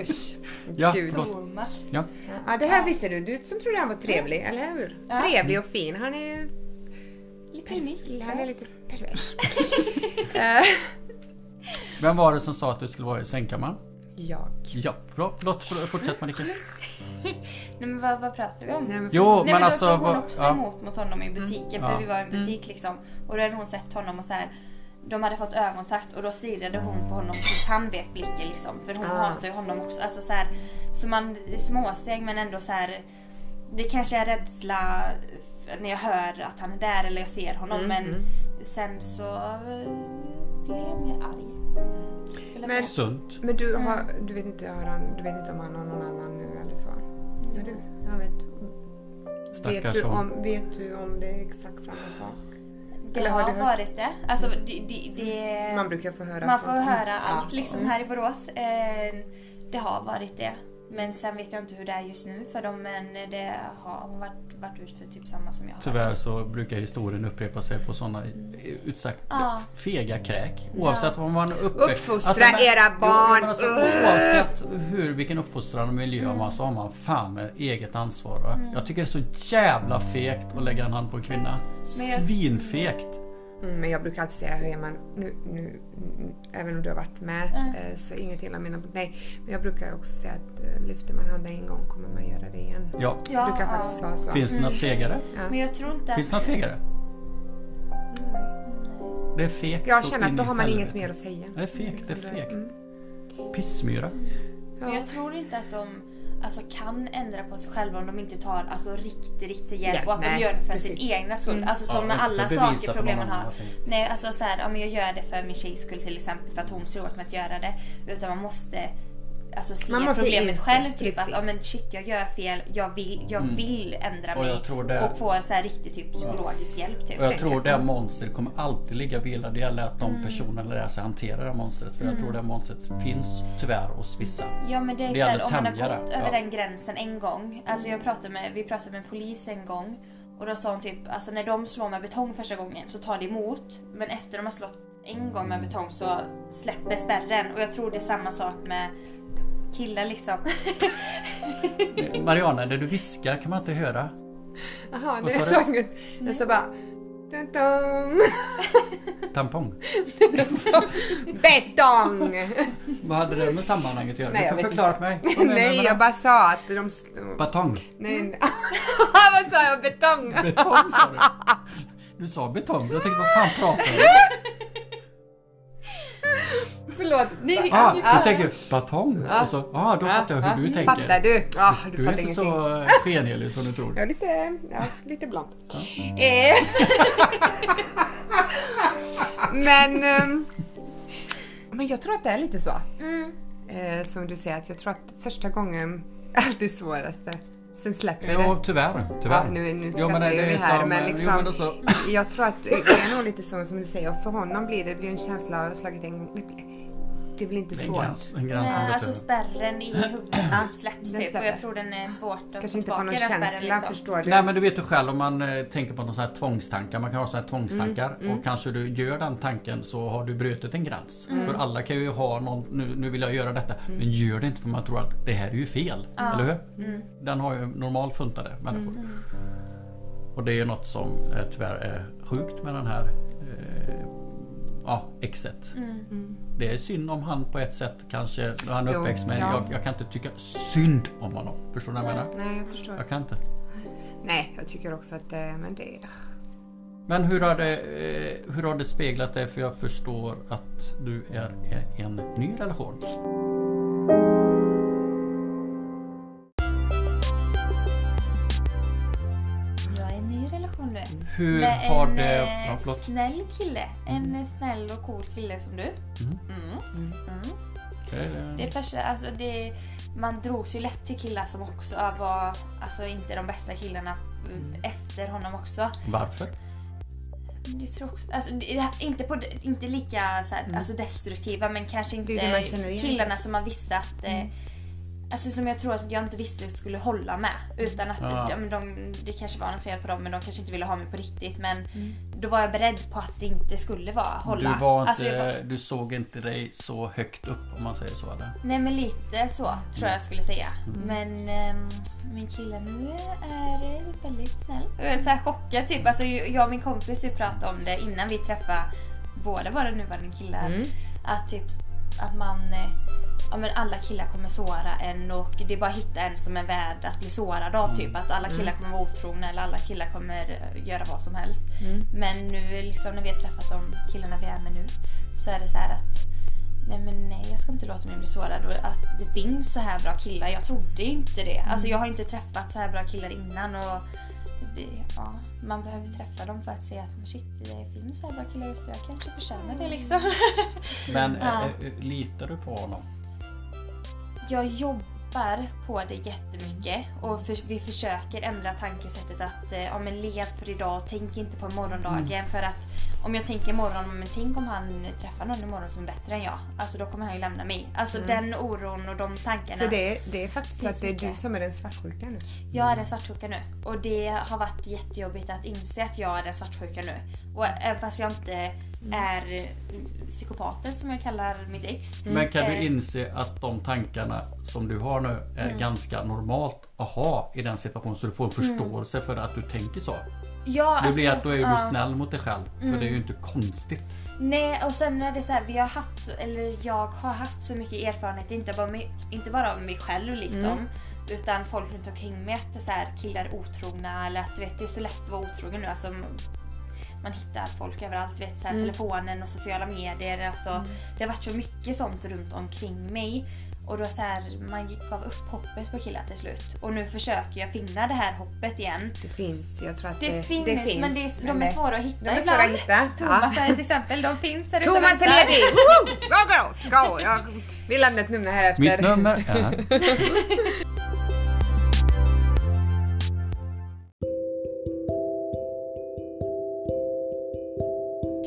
Usch. Ja, Gud. Thomas. ja. Ja, det här visste du. Du som trodde han var trevlig, eller hur? Ja. Trevlig och fin. Han är ju... Lite unik. Han är lite pervers. (laughs) (laughs) Vem var det som sa att du skulle vara i sängkammaren? jag. Ja, förlåt, förlåt fortsätt Marika. (laughs) Nej men vad, vad pratar vi om? Nej, men- Jo, Nej, men alltså... då såg hon också ja. emot mot honom i butiken för Ja. vi var i en butik liksom. Och då hade hon sett honom och så här. De hade fått ögonkontakt och då stirrade hon på honom tills han vek blicken liksom. För hon Ah. hatar ju honom också. Alltså så, här, så man, småsteg men ändå så här. Det kanske är rädsla när jag hör att han är där eller jag ser honom Mm, men mm. sen så eh, blir jag mer arg. Men-. Sunt. Men du, har, du, vet inte, har han, du vet inte om han har någon annan nu eller så? Ja, du. Jag vet. Vet du, om, vet du om det är exakt samma sak? Det eller har har varit det. Alltså det, det, det Man brukar få höra Man får höra allt liksom här i Borås. Eh, det har varit det. Men sen vet jag inte hur det är just nu för dem men det har varit, varit ut för typ samma som jag. Tyvärr så brukar historien upprepa sig på sådana utsagt Ja. fega kräk. Oavsett vad man är uppe... Uppfostra men- era Jo, barn. men alltså, oavsett hur, vilken uppfostran och miljö man så har man fan med eget ansvar. va? Jag tycker det är så jävla fegt att lägga en hand på en kvinna. Svinfegt. Mm, men jag brukar alltid säga hur är man nu, nu mm, även om du har varit med Mm. så ingenting av mina Nej, men jag brukar också säga att eh, lyfter man handen en gång kommer man göra det igen. Ja. Det Ja, brukar ja. faktiskt vara så. Finns det något fegare? Ja. Men jag tror inte Finns det något fegare? Mm. Det är fegt Jag känner att då har man helvete. inget mer att säga. Det är fegt, det är Liksom fegt. Mm. Pissmyra. Men Ja. jag tror inte att de alltså, kan ändra på sig själva om de inte tar alltså, riktig, riktig hjälp Ja, och att nej, de gör det för precis. sin egna skull. Mm. Alltså som Ja, med alla saker, problem man har. Nej, alltså så här, ja, men jag gör det för min tjejs skull till exempel för att hon ser åt mig att göra det. Utan man måste alltså, se Man måste problemet inse, själv. Typ att precis. ja, men shit, jag gör fel, jag vill, jag Mm. vill ändra Och mig. det- Och få så här, riktig typ, psykologisk hjälp. Typ. Och jag tror det monstret kommer alltid ligga vilad. Det gäller att de Mm. personerna lär sig hantera det monstret. För jag tror det monstret finns tyvärr hos vissa. Ja men det är Det så här, om man har gått ja. över den gränsen en gång. Alltså jag pratade med, vi pratade med en polis en gång. Och då sa hon typ, alltså när de slår med betong första gången så tar det emot. Men efter de har slått en gång med betong så släpper spärren. Och jag tror det är samma sak med killar liksom. (laughs) Mariana, det du viskar kan man inte höra. Jaha, det är sången. Jag sa bara... Dun, dun. (laughs) Tampong. (laughs) Betong! Vad hade det med sammanhanget att göra? Nej, jag du får förklara för mig. Nej, jag bara sa att de... Batong. Nej, nej. Vad sa jag? Betong? Betong sa du. Du sa betong. Jag tänkte vad fan pratar du Förlåt. Nej, Ah, Ja. du tänker batong. Ja. Och så, ah, då fattar jag hur du tänker. Fattar du? Ja, du, Du är inte ingenting. så eh, skenhelig som du tror. Jag är lite, ja, lite blond. Eh. men, ehm, men jag tror att det är lite så. Mm. Eh, som du säger, att jag tror att första gången (laughs) är alltid svåraste. Sen släpper Jo, det. tyvärr. tyvärr. Ja, nu, nu Jo, skrattar det, ju här, som, men Jo, liksom, men alltså, jag tror att det är nog lite så som du säger. Och för honom blir det, det blir en känsla av slagit en gång. Det blir, det blir inte en svårt. gräns, en gräns Nej, alltså spärren i huvudet typ (clears throat) släpps typ. Och jag tror den är svårt att Kanske få inte får tillbaka någon känsla, liksom. förstår du? Nej men du vet ju själv om man eh, tänker på någon sån här tvångstankar. Man kan ha såna här tvångstankar Mm, och kanske du gör den tanken så har du brutit en gräns. Mm. För alla kan ju ha någon, nu, nu vill jag göra detta. Men gör det inte för man tror att det här är ju fel. Eller hur? Mm. Den har ju normal funtade människor. Och Och det är något som är tyvärr är sjukt med den här eh, ja, exet. Mm. Det är synd om han på ett sätt kanske. när Han är uppväxt med. ja. Jag, jag kan inte tycka synd om honom. Förstår du vad jag menar? Nej, jag förstår. Jag kan inte. Nej, jag tycker också att det, men det... Men hur har, det, eh, hur har det speglat dig? För jag förstår att du är i en ny relation. Hur Med har en det... eh, Ja, förlåt. snäll kille. En eh, snäll och cool kille som du. Mm. Mm. Mm. Okej, Det är första, alltså det, man drogs ju lätt till killar som också var alltså inte de bästa killarna mm, efter honom också. Varför? Jag tror också, alltså, det inte, på, inte lika så här, alltså destruktiva men kanske Det inte det killarna som man visste att eh, Alltså som jag tror att jag inte visste skulle hålla med. Utan att Ja. ja. men de, det kanske var något fel på dem men de kanske inte ville ha mig på riktigt. Men Mm. då var jag beredd på att det inte skulle vara hålla. Du, var inte, Alltså, jag var- du såg inte dig så högt upp om man säger så eller? Nej men lite så tror jag jag skulle säga. Mm. Men ehm, min kille nu är väldigt snäll. Jag är så här chockad typ. Alltså, jag och min kompis pratade om det innan vi träffade båda våra nuvarande killar. Mm. Att typ att man eh, Ja men alla killar kommer såra en och det är bara att hitta en som är värd att bli sårad av. Typ att alla killar kommer vara otrogna eller alla killar kommer eh, göra vad som helst. Mm. Men nu liksom när vi har träffat de killarna vi är med nu så är det så här att Nej men nej jag ska inte låta mig bli sårad och att det finns så här bra killar. Jag trodde inte det. Alltså jag har inte träffat så här bra killar innan och det, ja, man behöver träffa dem för att se att shit det finns så här bra killar ute. Jag kanske förtjänar det liksom. Men (laughs) Ja. eh, eh, litar du på honom? Jag jobbar på det jättemycket och för, vi försöker ändra tankesättet att eh, ja, men lev för idag, tänk inte på morgondagen. För att om jag tänker imorgon, men tänk om han träffar någon imorgon som är bättre än jag. Alltså då kommer han ju lämna mig. Alltså den oron och de tankarna. Så det, är- det är faktiskt så att det är så du mycket. som är den svartsjuka nu? Jag är den svartsjuka nu och det har varit jättejobbigt att inse att jag är den svartsjuka nu. Och även fast jag inte är eh, psykopaten som jag kallar mitt ex. Men kan du Eh, inse att de tankarna som du har nu är Mm. ganska normalt att ha i den situationen så du får en förståelse för att du tänker så? Ja, Det blir alltså, att då är du ja. Mm. snäll mot dig själv. För det är ju inte konstigt. Nej, och sen är det så här, vi har haft, eller jag har haft så mycket erfarenhet, inte bara, med, inte bara av mig själv liksom. Utan folk runt omkring mig att så här, killar otrogna eller att du vet, det är så lätt att vara otrogen nu. Alltså, man hittar folk överallt, vet, så här, telefonen och sociala medier. Alltså, Det har varit så mycket sånt runt omkring mig. Och då så här, man gav upp hoppet på killar till slut. Och nu försöker jag finna det här hoppet igen. Det finns, jag tror att Det, det, finns, det finns. men det är, de är svåra att hitta De är ibland. svåra att hitta. Thomas Ja. är ett exempel, de finns där ute och Thomas är ledig! Woho! Go girls, go! Jag, vi lämnar ett nummer här efter. Mitt nummer är... (laughs)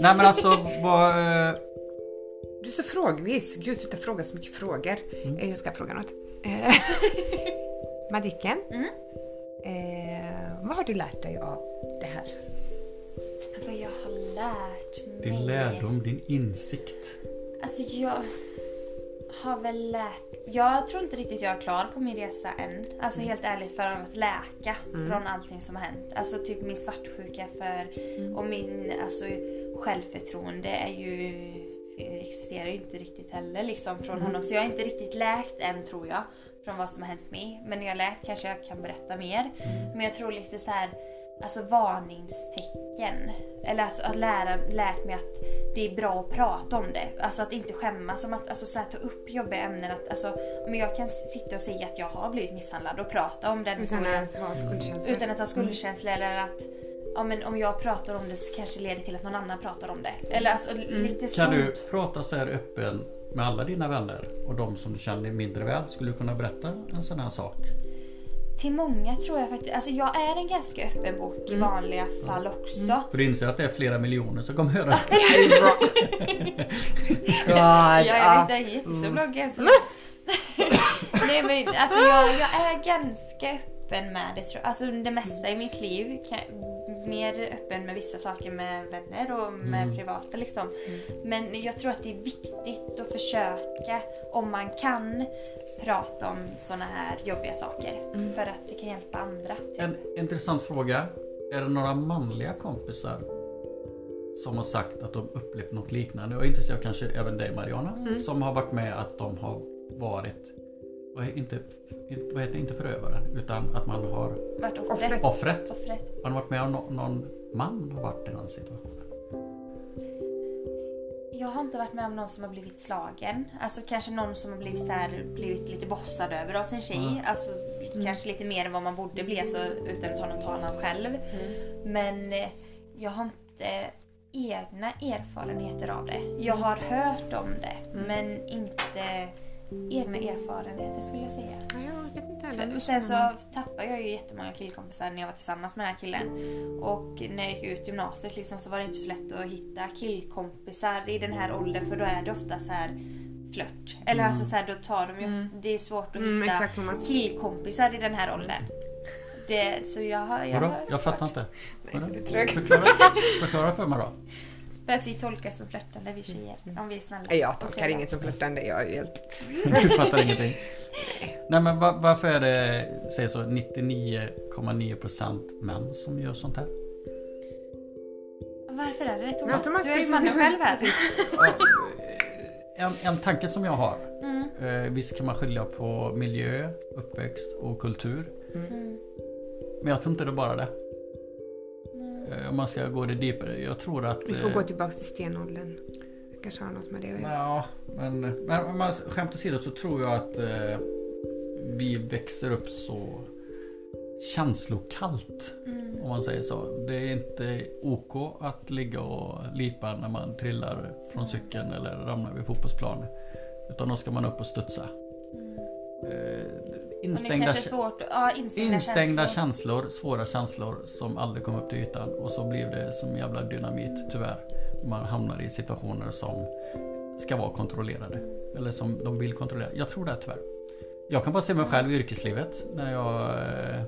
Nej men alltså vad... eh, Du är så frågvis. Gud, sluta fråga så mycket frågor. Mm. Eh, Jag ska fråga något. (laughs) Madicken, Mm. eh, vad har du lärt dig av det här? Vad jag har lärt mig. Din lärdom, din insikt. Alltså jag har väl lärt... Jag tror inte riktigt jag är klar på min resa än. Alltså Mm. helt ärligt för att läka från allting som har hänt. Alltså typ min svartsjuka för... Mm. Och min alltså, självförtroende är ju... existerar ju inte riktigt heller liksom från Mm. honom. Så jag är inte riktigt läkt än tror jag. Från vad som har hänt mig. Men när jag är läkt kanske jag kan berätta mer. Mm. Men jag tror lite så här alltså varningstecken. Eller alltså att lära, lärt mig att det är bra att prata om det. Alltså att inte skämmas. Som att alltså, så här, ta upp jobbiga ämnen. Att, alltså, men jag kan sitta och säga att jag har blivit misshandlad och prata om den Utan historien. att ha skuldkänslor. Utan att ha skuldkänsla eller att ja, men om jag pratar om det så kanske det leder till att någon annan pratar om det. Eller alltså lite Kan sånt. du prata så här öppen med alla dina vänner och de som du känner mindre väl? Skulle du kunna berätta en sån här sak? Till många tror jag faktiskt. Alltså jag är en ganska öppen bok i vanliga fall också. För du inser att det är flera miljoner som kommer höra. (laughs) (laughs) God, Jag är ja. inte en jättestor bloggare. Så... (laughs) Nej men alltså jag, jag är ganska öppen med det tror jag. Alltså det mesta i mitt liv. Kan, mer öppen med vissa saker med vänner och med privata liksom. Men jag tror att det är viktigt att försöka, om man kan, prata om såna här jobbiga saker. För att det kan hjälpa andra. Typ. En intressant fråga. är det några manliga kompisar som har sagt att de upplevt något liknande? Och intresserar kanske även dig Mariana. Mm. Som har varit med att de har varit, är- inte, inte- vad heter det, inte förövaren, utan att man har Vart offret. Offret. offret. Har varit med om nå- någon man har varit i den situationen? Jag har inte varit med om någon som har blivit slagen. Alltså kanske någon som har blivit, så här, blivit lite bossad över av sin tjej. Mm. Alltså kanske lite mer än vad man borde bli alltså, utan att ta någon talan själv. Men eh, jag har inte egna erfarenheter av det. Jag har hört om det men inte egna erfarenheter skulle jag säga. Ja, jag vet inte heller. Så, sen så tappade jag ju jättemånga killkompisar när jag var tillsammans med den här killen. Och när jag gick ut gymnasiet liksom, så var det inte så lätt att hitta killkompisar i den här åldern för då är det ofta så här flört. Eller alltså så här, då tar de ju, det är svårt att Mm, hitta exakt, killkompisar i den här åldern. Det, så jag har... Jag, har Jag fattar inte. Nej. Förklara, förklara för mig då. För att vi tolkas som flörtande, vi tjejer. Om vi är snälla. Jag tolkar inget som flörtande. Jag är ju helt... (laughs) Du fattar ingenting. (laughs) Nej men va- varför är det, säg så, 99,9% män som gör sånt här? Varför är det det Thomas? Thomas, du är ju mannen själv här. En, en tanke som jag har. Mm. Eh, visst kan man skilja på miljö, uppväxt och kultur. Mm. Men jag tror inte det är bara det. Eh, om man ska gå det djupare. Jag tror att... Vi får eh, gå tillbaka till stenåldern. Kanske har något med det att göra. Ja, men, men om man skämt åsido så tror jag att eh, vi växer upp så känslokallt. Mm. Om man säger så. Det är inte OK att ligga och lipa när man trillar från cykeln eller ramlar vid fotbollsplanen. Utan då ska man upp och studsa. Eh, Och det instängda, svårt. Ja, instängda, instängda känslor. känslor, svåra känslor som aldrig kom upp till ytan. Och så blir det som jävla dynamit tyvärr. Man hamnar i situationer som ska vara kontrollerade. Eller som de vill kontrollera. Jag tror det tyvärr. Jag kan bara se mig själv i yrkeslivet. När jag... eh,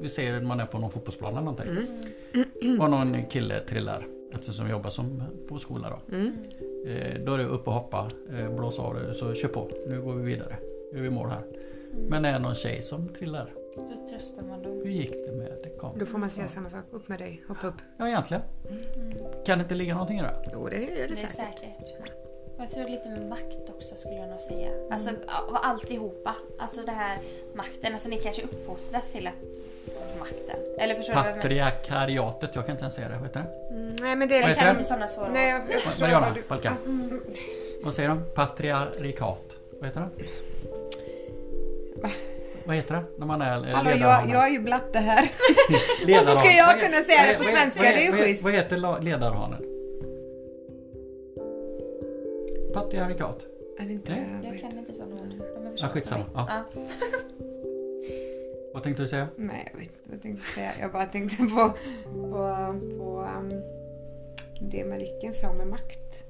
Vi att man är på någon fotbollsplan eller någonting. Och någon kille trillar. Eftersom jag jobbar som på skola då. Mm. Eh, Då är det upp och hoppa, eh, blåsa av det, så kör på. Nu går vi vidare. Nu är vi mål här. Men är det någon tjej som trillar? Så tröstar man dem. Hur gick det med det? Kom. Då får man säga samma sak. Upp med dig. Hoppa upp. Ja, egentligen. Kan det inte ligga någonting i det? Jo, det gör det Det är säkert. säkert. Och jag tror lite med makt också skulle jag nog säga. Alltså av alltihopa. Alltså det här makten. Alltså ni kanske uppfostras till att makten. Eller förstår du jag? Patriarkariatet, jag kan inte ens säga det. Heter det? Mm, nej, men det är heter kan bli sådana svåra Nej, jag, jag förstår Mariana, vad du... Palka. Vad säger de? Patriarkat. Vad heter det? Vad heter det? När man är eh, Hallå, jag, jag är ju blatte här. (laughs) Och så ska jag kunna säga det på svenska, det är ju schysst. Vad heter ledarhanen? Patriarkat. Är det inte... Nej. Jag kan inte sådana ord. Ja, skitsamma. Ja. Ja. Vad tänkte du säga? Nej, jag vet inte vad jag tänkte säga. Jag bara tänkte på, på, på um, det Malicken sa med makt.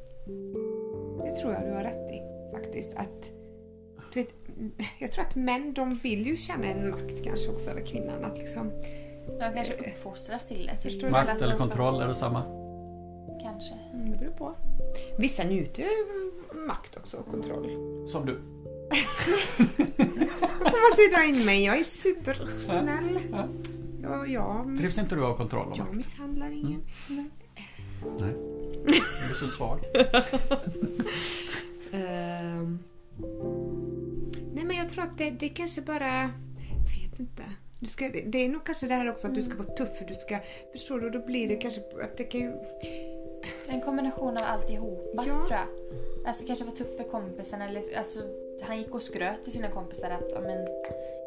Det tror jag du har rätt i faktiskt. Att, du vet, jag tror att män de vill ju känna en makt kanske också över kvinnan. Att liksom, De kanske uppfostras till det. Typ. Förstår du? Att Makt de eller ska- kontroll, är det samma? Kanske. mm, det beror på. Vissa njuter ju av makt också och kontroll. Som du. (laughs) Varför måste du dra in mig? Jag är supersnäll. Ja. Ja, jag, Trivs inte du av kontroll? och jag makt? misshandlar ingen. Nej. Du är så svag. (laughs) Ehm. Men jag tror att det, det kanske bara... vet inte. Du ska, det, det är nog kanske det här också att du ska vara tuff. Du ska, förstår du? Då blir det kanske att det kan ju... En kombination av alltihopa Ja. tror jag. Alltså kanske var tuff för kompisen eller alltså, han gick och skröt till sina kompisar att men,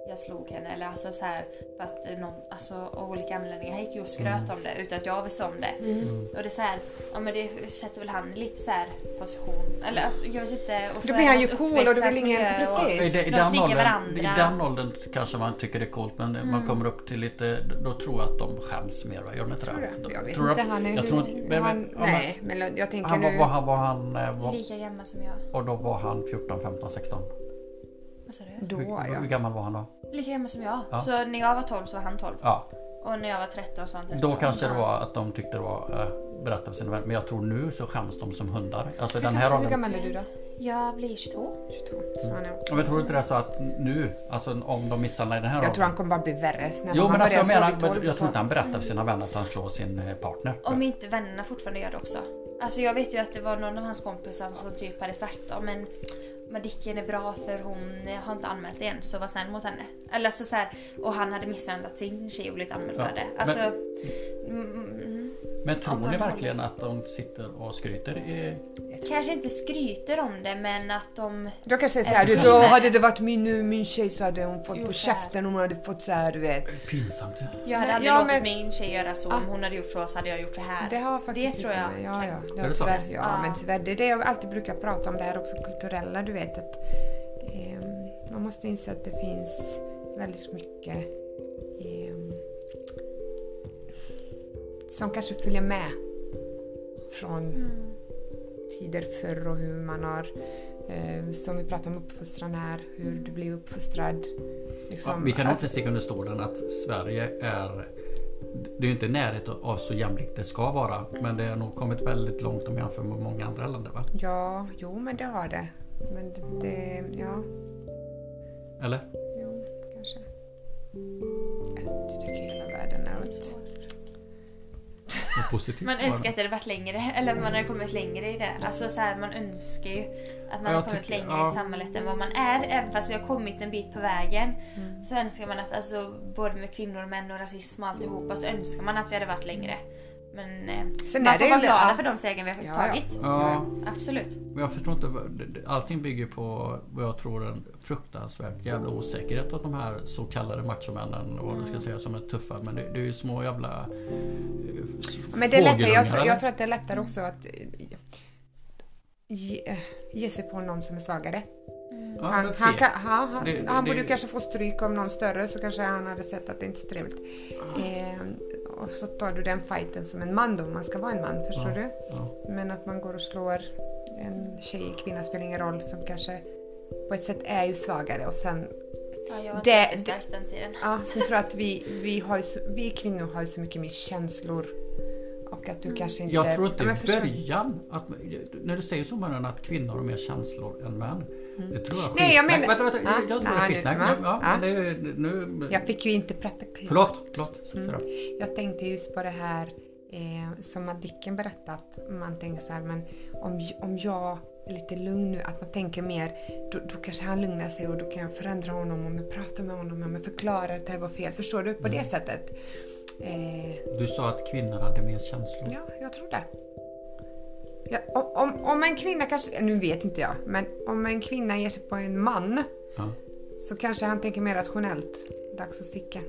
jag slog henne eller alltså så här för att någon, alltså av olika anledningar. Han gick ju och skröt om det utan att jag visste om det. Mm. Och det är så här, ja men det sätter väl han i lite så här position. Eller alltså jag vet inte. Och så Då är blir han ju cool och du vill ingen- och- precis. I, de, i, De den åldern, varandra. I den åldern kanske man tycker det är coolt men när man kommer upp till lite, då tror jag att de skäms mer? Gör de inte Tror det? du? Jag vet Tror inte. att- Han är jag tror men- han, men- nej, men jag tänker Han var, nu... var, han, var han, eh, var, Lika gammal som jag. och då var han 14, 15, 16? Vad sa du? Då hur, ja. hur gammal var han då? Lika gammal som jag. Ja. Så när jag var 12 så var han 12. Ja, Och när jag var 13 så var han 13. då kanske det var att de tyckte det var äh, sina vänner. Men jag tror nu så skäms de som hundar. Alltså den Hur, här hur gammal är du då? Jag blir 22. 22. Så han är... Men tror du inte det är så att nu, alltså om de misshandlar i den här Jag tror han kommer bara bli värre. Snälla, Jo men alltså jag menar, tolv, jag tror så- inte han berättar för sina vänner att han slår sin eh, partner. Om inte vännerna fortfarande gör det också. Alltså jag vet ju att det var någon av hans kompisar som typ hade sagt men Madicken är bra för hon eh, har inte anmält det än så var snäll mot henne. Eller så, så här, och han hade misshandlat sin tjej och blivit anmäld Ja, för det. men- Alltså, mm, mm, Men tror ni verkligen att de sitter och skryter? I... kanske inte skryter om det men att de... Jag säger Eftersom- såhär, då hade det varit min, min tjej så hade hon fått Gjort på så här. käften om hon hade fått så här, du vet. Pinsamt ja. Jag hade Men- aldrig ja, låtit men- min tjej göra så. Ah. Om hon hade gjort så så hade jag gjort så här. Det har faktiskt det tror jag. med- Ja, ja. Det Är det så? tyvärr, ja, Ja. men tyvärr. Det är det jag alltid brukar prata om, det här också kulturella, du vet att ehm, man måste inse att det finns väldigt mycket ehm, som kanske följer med från Mm. tider förr och hur man har, eh, som vi pratade om uppfostran här, hur du blir uppfostrad. Ja, Liksom, vi kan inte sticka under stolen att Sverige är det är inte i närheten av så jämlikt det ska vara. Men det har nog kommit väldigt långt om jämför med många andra länder va? Ja, jo men det har det. Men det, det ja, Eller? jo, kanske. Jag tycker hela världen är åt... Något positivt? Man önskar att det hade varit längre, eller man hade kommit längre i det. Alltså så här, man önskar ju att man Jag hade kommit längre ja. i samhället än vad man är. Även fast vi har kommit en bit på vägen Mm. så önskar man att, alltså både med kvinnor och män och rasism och alltihopa, så önskar man att vi hade varit längre. Men eh, Sen man får vara glada ja. för de stegen vi har Ja, tagit. Ja, Absolut. men jag förstår inte. Allting bygger på vad jag tror en fruktansvärt jävla osäkerhet av de här så kallade machomännen och vad du ska säga som är tuffa. Men det, det är ju små jävla eh, Men det är lättare, jag, tror, jag tror att det är lättare också att eh, ge, ge sig på någon som är svagare. Ja, han, han, kan, han, han, Det- det- han borde det- ju kanske få stryk av någon större så kanske han hade sett att det inte är så trevligt. Eh, och så tar du den fighten som en man då, man ska vara en man, förstår Ja, du? ja. Men att man går och slår en tjej, kvinna spelar ingen roll, som kanske på ett sätt är ju svagare och sen Ja, jag var Det- jättestark den tiden. Ja, sen tror jag att vi, (laughs) vi, har ju så, vi kvinnor har ju så mycket mer känslor. Och att du kanske inte... Jag tror men i förstår- början, att, när du säger så Marianne att kvinnor har mer känslor än män. Det tror jag. Nej, jag menar- Vänta, vänta, Ja, jag tror det nej, är nu- skitsnack. Ja, det ju nu... Jag fick ju inte prata klart. Förlåt, förlåt. Mm. Jag tänkte just på det här eh, som Madicken berättat. Man tänker så här, men om, om jag är lite lugn nu, att man tänker mer, då, då kanske han lugnar sig och då kan jag förändra honom om jag pratar med honom, om jag förklarar att det här var fel. Förstår du? På Mm. det sättet. Eh, Du sa att kvinnor hade mer känslor. Ja, jag tror det. Ja, om, om, en kvinna kanske, nu vet inte jag, men om en kvinna ger sig på en man Ja. så kanske han tänker mer rationellt. Dags att sticka.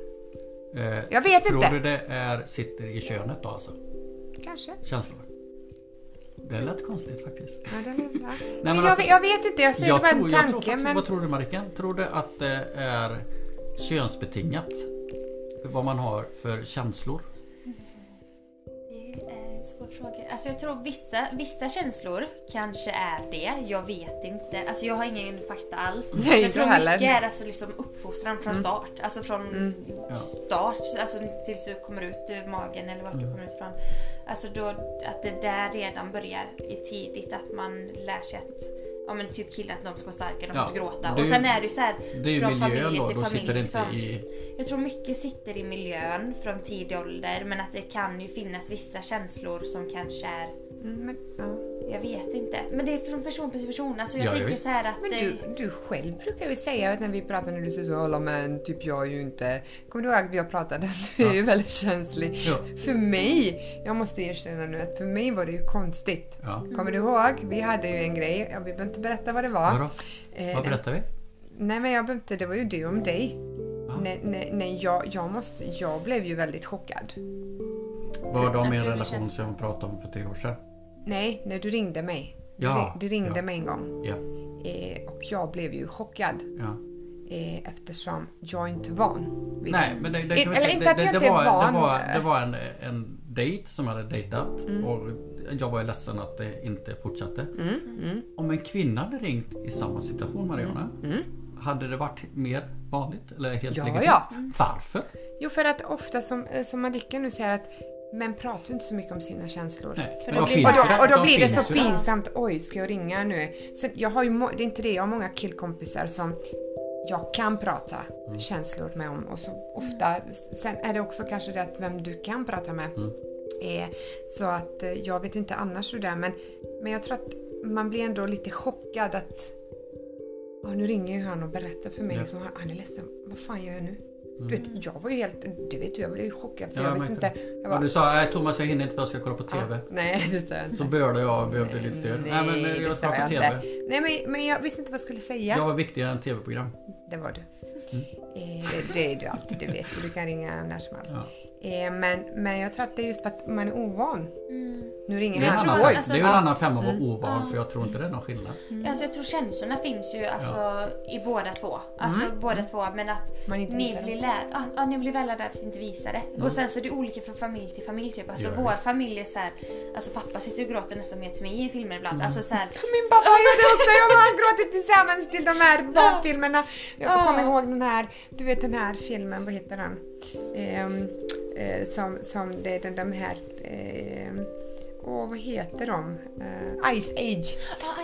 Eh, Jag vet tror inte. du det är, sitter i könet då alltså? Kanske. Känslor? Det lät konstigt faktiskt. Ja, den är, ja. (laughs) men men jag, alltså- vet- jag vet inte, jag säger Jag bara tror, en jag tror tanke. faktiskt, men... Vad tror du Marikan? Tror du att det är könsbetingat? Vad man har för känslor? Svår fråga. Alltså jag tror vissa, vissa känslor kanske är det. Jag vet inte. Alltså jag har ingen fakta alls. (laughs) Nej, jag tror heller. mycket är alltså liksom uppfostran från start. Alltså från Ja. start, alltså tills du kommer ut ur magen eller vart du kommer ut ifrån. Alltså då, att det där redan börjar i tidigt. Att man lär sig att Ja men typ killar att de ska vara starka, de får Ja, inte gråta. och sen är det ju så här, Det är från miljön familj då, till då familj. sitter det inte liksom. i... Jag tror mycket sitter i miljön från tidig ålder men att det kan ju finnas vissa känslor som kanske är Mm, men, ja. Jag vet inte. Men det är från person till person. Alltså jag Ja, ja, tänker visst. så här att... men du, du själv brukar ju säga att när vi pratar när du säger så alla män, typ jag är ju inte... Kommer du ihåg att vi har pratat att du är ju väldigt känslig? Ja. För mig, jag måste erkänna nu att för mig var det ju konstigt. Ja. Kommer du ihåg? Vi hade ju en grej, ja, vi behöver inte berätta vad det var. Vadå? Eh, Vad berättar vi? Nej men jag behöver inte, det var ju du om dig. Ja. Nej, nej, nej jag, jag, måste, jag blev ju väldigt chockad. Var de i Jag en relation som vi pratade om för tre år sedan? Nej, när du ringde mig. Ja, Du ringde ja. mig en gång. Ja. Eh, och jag blev ju chockad. ja. Eh, eftersom jag inte är van vid Nej, men det, det, Eller säga- inte att jag det, inte är var, van. Det var, det var en, en dejt som hade dejtat Mm. och jag var ju ledsen att det inte fortsatte. Mm, mm, Om en kvinna hade ringt i samma situation Mariana, mm. hade det varit mer vanligt eller helt Ja, legitimt? ja. Varför? Jo, för att ofta som, eh, som Madicken nu säger att män pratar inte så mycket om sina känslor. Nej, För men då de blir- finns Och då, och då blir det så pinsamt. Oj, ska jag ringa nu? Sen, jag har ju, det är inte det, jag har många killkompisar som jag kan prata Mm. känslor med om. Och så ofta, sen är det också kanske det att vem du kan prata med. Mm. Eh, så att eh, jag vet inte annars hur det är men, men jag tror att man blir ändå lite chockad att Ja, nu ringer ju han och berättar för mig Ja. liksom, han är ledsen, vad fan gör jag nu? Mm. Du vet, jag var ju helt, du vet jag blev ju chockad för Ja, jag visste inte. Jag Och bara, du sa nej Thomas jag hinner inte för jag ska kolla på TV. "Ah, nej, (laughs) det sa jag inte. Så började jag och behövde lite stöd. Nej, men det jag kollar på TV. inte. Nej, men, men jag visste inte vad jag skulle säga. Jag var viktigare än TV-program. Det var du. Mm. Eh, det, det är du alltid, det vet du. Du kan ringa när som helst. Ja. Eh, men, men jag tror att det är just för att man är ovan. Mm. Nu ringer Det han. tror alltså- det är ju en Ja. annan femma att vara Mm. ovan Ja. för jag tror inte det är någon skillnad. Alltså jag tror känslorna finns ju alltså, i båda två. Alltså båda två men att Man inte ni visar blir, det. lär, ja, ja, ni blir väl lärda att inte visa det. Och sen så är det olika från familj till familj typ. Alltså Ja, vår visst. familj är så här, alltså pappa sitter och gråter nästan mer till mig i filmer ibland. Alltså så här, Min pappa gör det också! Jag har gråtit tillsammans till de här (laughs) barnfilmerna. Jag Ja. kommer ihåg den här, du vet den här filmen, vad heter den? Ehm, eh, som, som det är den, de här, ehm, åh vad heter de? Eh, Ice Age.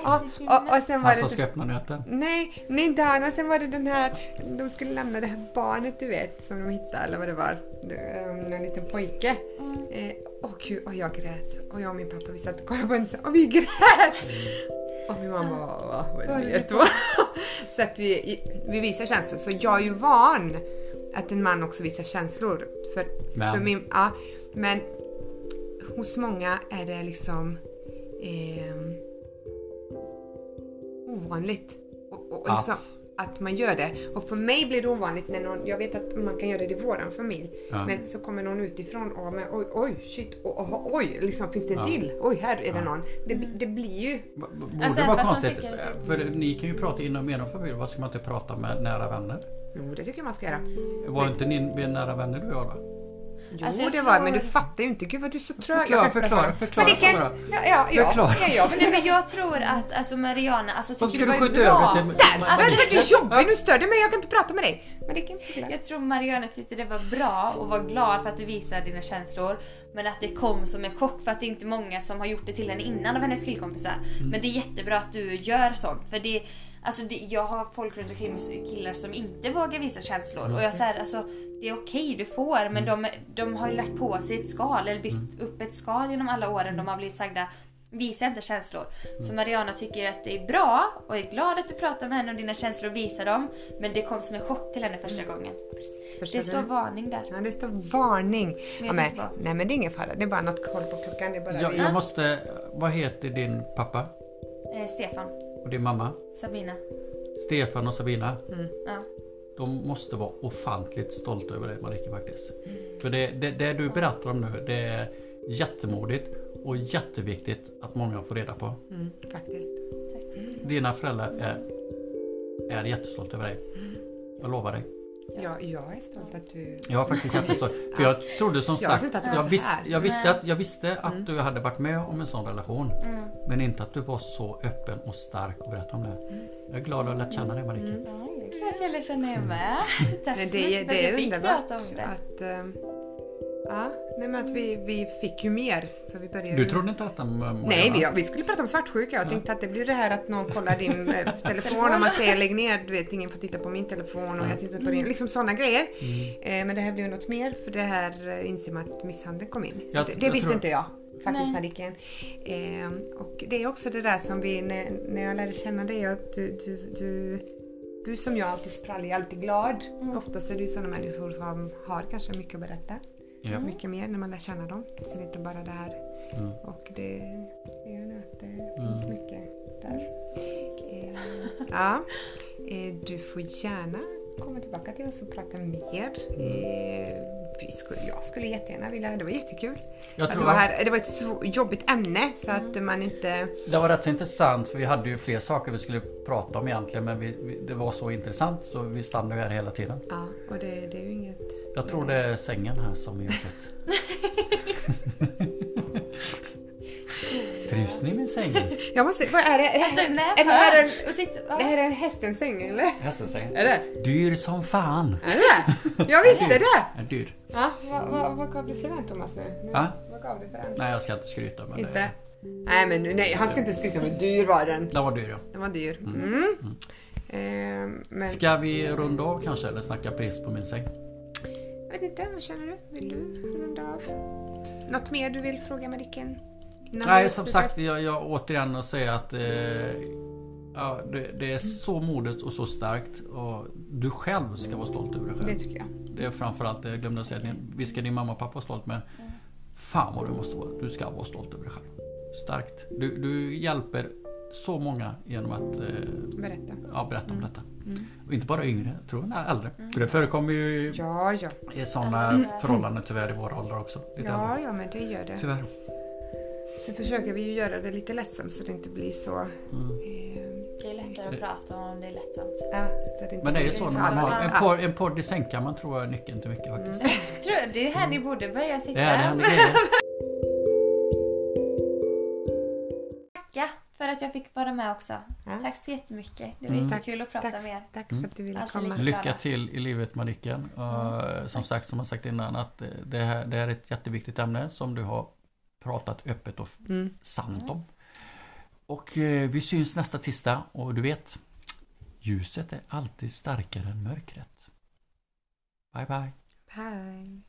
ja, Ja, och, och sen var det... som ska öppna nöten. Nej, nej inte han. Och sen var det den här, de skulle lämna det här barnet du vet som de hittade eller vad det var. Um, en liten pojke. Eh, Åh gud, och jag grät. Och jag och min pappa vi satt och kollade på den och vi grät. Och min mamma bara, vad är det med er två? Så att vi, vi visar känslor. Så jag är ju van att en man också visar känslor. För, Men. för min, ja, men hos många är det liksom ehm, ovanligt. Och, och Att? liksom, att man gör det. Och för mig blir det ovanligt när någon, jag vet att man kan göra det i våran familj. Ja. Men så kommer någon utifrån och men, oj, oj, shit, oh, oj, liksom finns det en Ja. till? Oj, här är det Ja. någon. Det, det blir ju, B- Borde Alltså, vara konstigt. att- För ni kan ju prata inom er familj. Vad ska man inte prata med nära vänner? jo det tycker jag man ska göra. Var inte ni med nära vänner du och jag då? Jo Alltså, det var, men du fattar ju inte. Gud vad du är så trög. Förklara, Jag kan inte förklara, förklara Men det kan, ja, ja, ja, Förklara. ja, ja, Nej men jag tror att alltså Mariana, alltså tycker du du var skjuta bra. över till... Därför för du är jobbig, nu stör du mig, jag kan inte prata med dig. Men det kan jag Jag tror Mariana tyckte det var bra och var glad för att du visade dina känslor. Men att det kom som en chock för att det är inte många som har gjort det till henne innan av hennes killkompisar. Men det är jättebra att du gör sånt. För det, alltså det, jag har folk runt omkring mig, killar som inte vågar visa känslor. Och jag säger alltså, det är okej, du får. Men de, de har ju lagt på sig ett skal, eller byggt upp ett skal genom alla åren de har blivit sagda Visa inte känslor. Så Mariana tycker att det är bra och är glad att du pratar med henne om dina känslor och visar dem. Men det kom som en chock till henne första gången. Förstår Det står du? varning där. Ja, det står varning. Men Ja, men, nej men det är ingen fara, det är bara något koll på klockan. Det är bara Jag, jag måste... Vad heter din pappa? Eh, Stefan, Och din mamma? Sabina. Stefan och Sabina. Ja. De måste vara ofantligt stolta över dig Marika faktiskt. För det, det, det du berättar om nu det är jättemodigt och jätteviktigt att många får reda på. Mm, faktiskt. Dina föräldrar är, är jättestolta över dig. Jag lovar dig. Ja, jag är stolt att du... Jag är faktiskt jättestolt. (laughs) För jag trodde som Jag sagt, jag, vis, jag visste att, jag visste att du hade varit med om en sån relation. Mm. Men inte att du var så öppen och stark och berätta om det. Jag är glad att ha lärt känna dig Marika. Ja, jag tror att jag lär känna med. Tack Men så det, mycket för att det jag är fick underbart prata om det. att... ehm, ja, nej men att vi, vi fick ju mer. För vi började Du trodde inte att de... eh, Nej, vi, vi skulle prata om svartsjuka. Jag tänkte att det blir det här att någon kollar din eh, (laughs) telefon och man säger lägg ner, du vet ingen får titta på min telefon och jag tittar på din. Liksom sådana grejer. Mm. Eh, men det här blir ju något mer för det här inser man att misshandel kom in. Jag- det det jag visste tror- inte jag faktiskt. Madicken. Eh, och det är också det där som vi, när, när jag lärde känna dig, att du, du, du, du som jag alltid sprallig, alltid glad. Oftast är ju sådana människor som har kanske mycket att berätta. Ja. Mycket mer när man lär känna dem. Så det är inte bara där. Mm. Och det ser jag nu att det finns mycket där. Eh, ja, eh, du får gärna komma tillbaka till oss och prata mer. Vi skulle, jag skulle jättegärna vilja, det var jättekul. Jag att du tror var här. Det var ett jobbigt ämne så att man inte... Det var rätt så intressant för vi hade ju fler saker vi skulle prata om egentligen men vi, vi, det var så intressant så vi stannade här hela tiden. Ja, och det, det är ju inget... Jag tror det är sängen här som är (laughs) ljudet. (laughs) Hästen i min säng. (laughs) Jag måste, vad är det? Är det, är här en, sitter, det här är en hästens säng eller? Hästens säng. Är det? Dyr som fan. Är det? Jag visste det! Är dyr. Ja, vad, vad, vad gav du för den Thomas nu? nu Ja? Vad gav du för den? Nej jag ska inte skryta men Inte? det, Nej men nu- nej, han ska inte skryta men dyr var den. den var dyr ja. Den var dyr. Mm. Ehm, men Ska vi runda av kanske eller snacka pris på min säng? jag vet inte, vad känner du? Vill du runda av? Något mer du vill fråga Madicken? Nej som sagt jag, jag återigen att säga att eh, ja, det, det är så modigt och så starkt. Och du själv ska vara stolt över dig Det själv. tycker jag. Det är framförallt, jag glömde säga, visst ska din mamma och pappa vara stolt men Fan vad du måste vara, du ska vara stolt över dig själv. Starkt. Du, du hjälper så många genom att eh, Berätta. ja, berätta om detta. Mm. Och inte bara yngre, jag tror jag äldre. För det förekommer ju Ja, ja. i sådana förhållanden tyvärr i våra åldrar också. Lite äldre. Ja, ja men det gör det. Tyvärr. Sen försöker vi ju göra det lite lättsamt så det inte blir så... Mm. Eh, Det är lättare att prata om det är lättsamt. ja, så det inte Men det är ju så när man har en podd, en podd i sängkammaren tror jag är nyckeln till mycket faktiskt. (laughs) Tror jag, det är här ni borde börja sitta. Det är grejer. Tacka (laughs) för att jag fick vara med också. Ja. Tack så jättemycket. Det var Mm. jättekul att prata Tack, med er. tack för att du ville Alltid komma. Lycka till i livet Madicken. Och som sagt, som jag sagt innan, att det här, det här är ett jätteviktigt ämne som du har pratat öppet och Mm. sant om. Och eh, vi syns nästa tisdag och du vet, ljuset är alltid starkare än mörkret. Bye bye. Bye.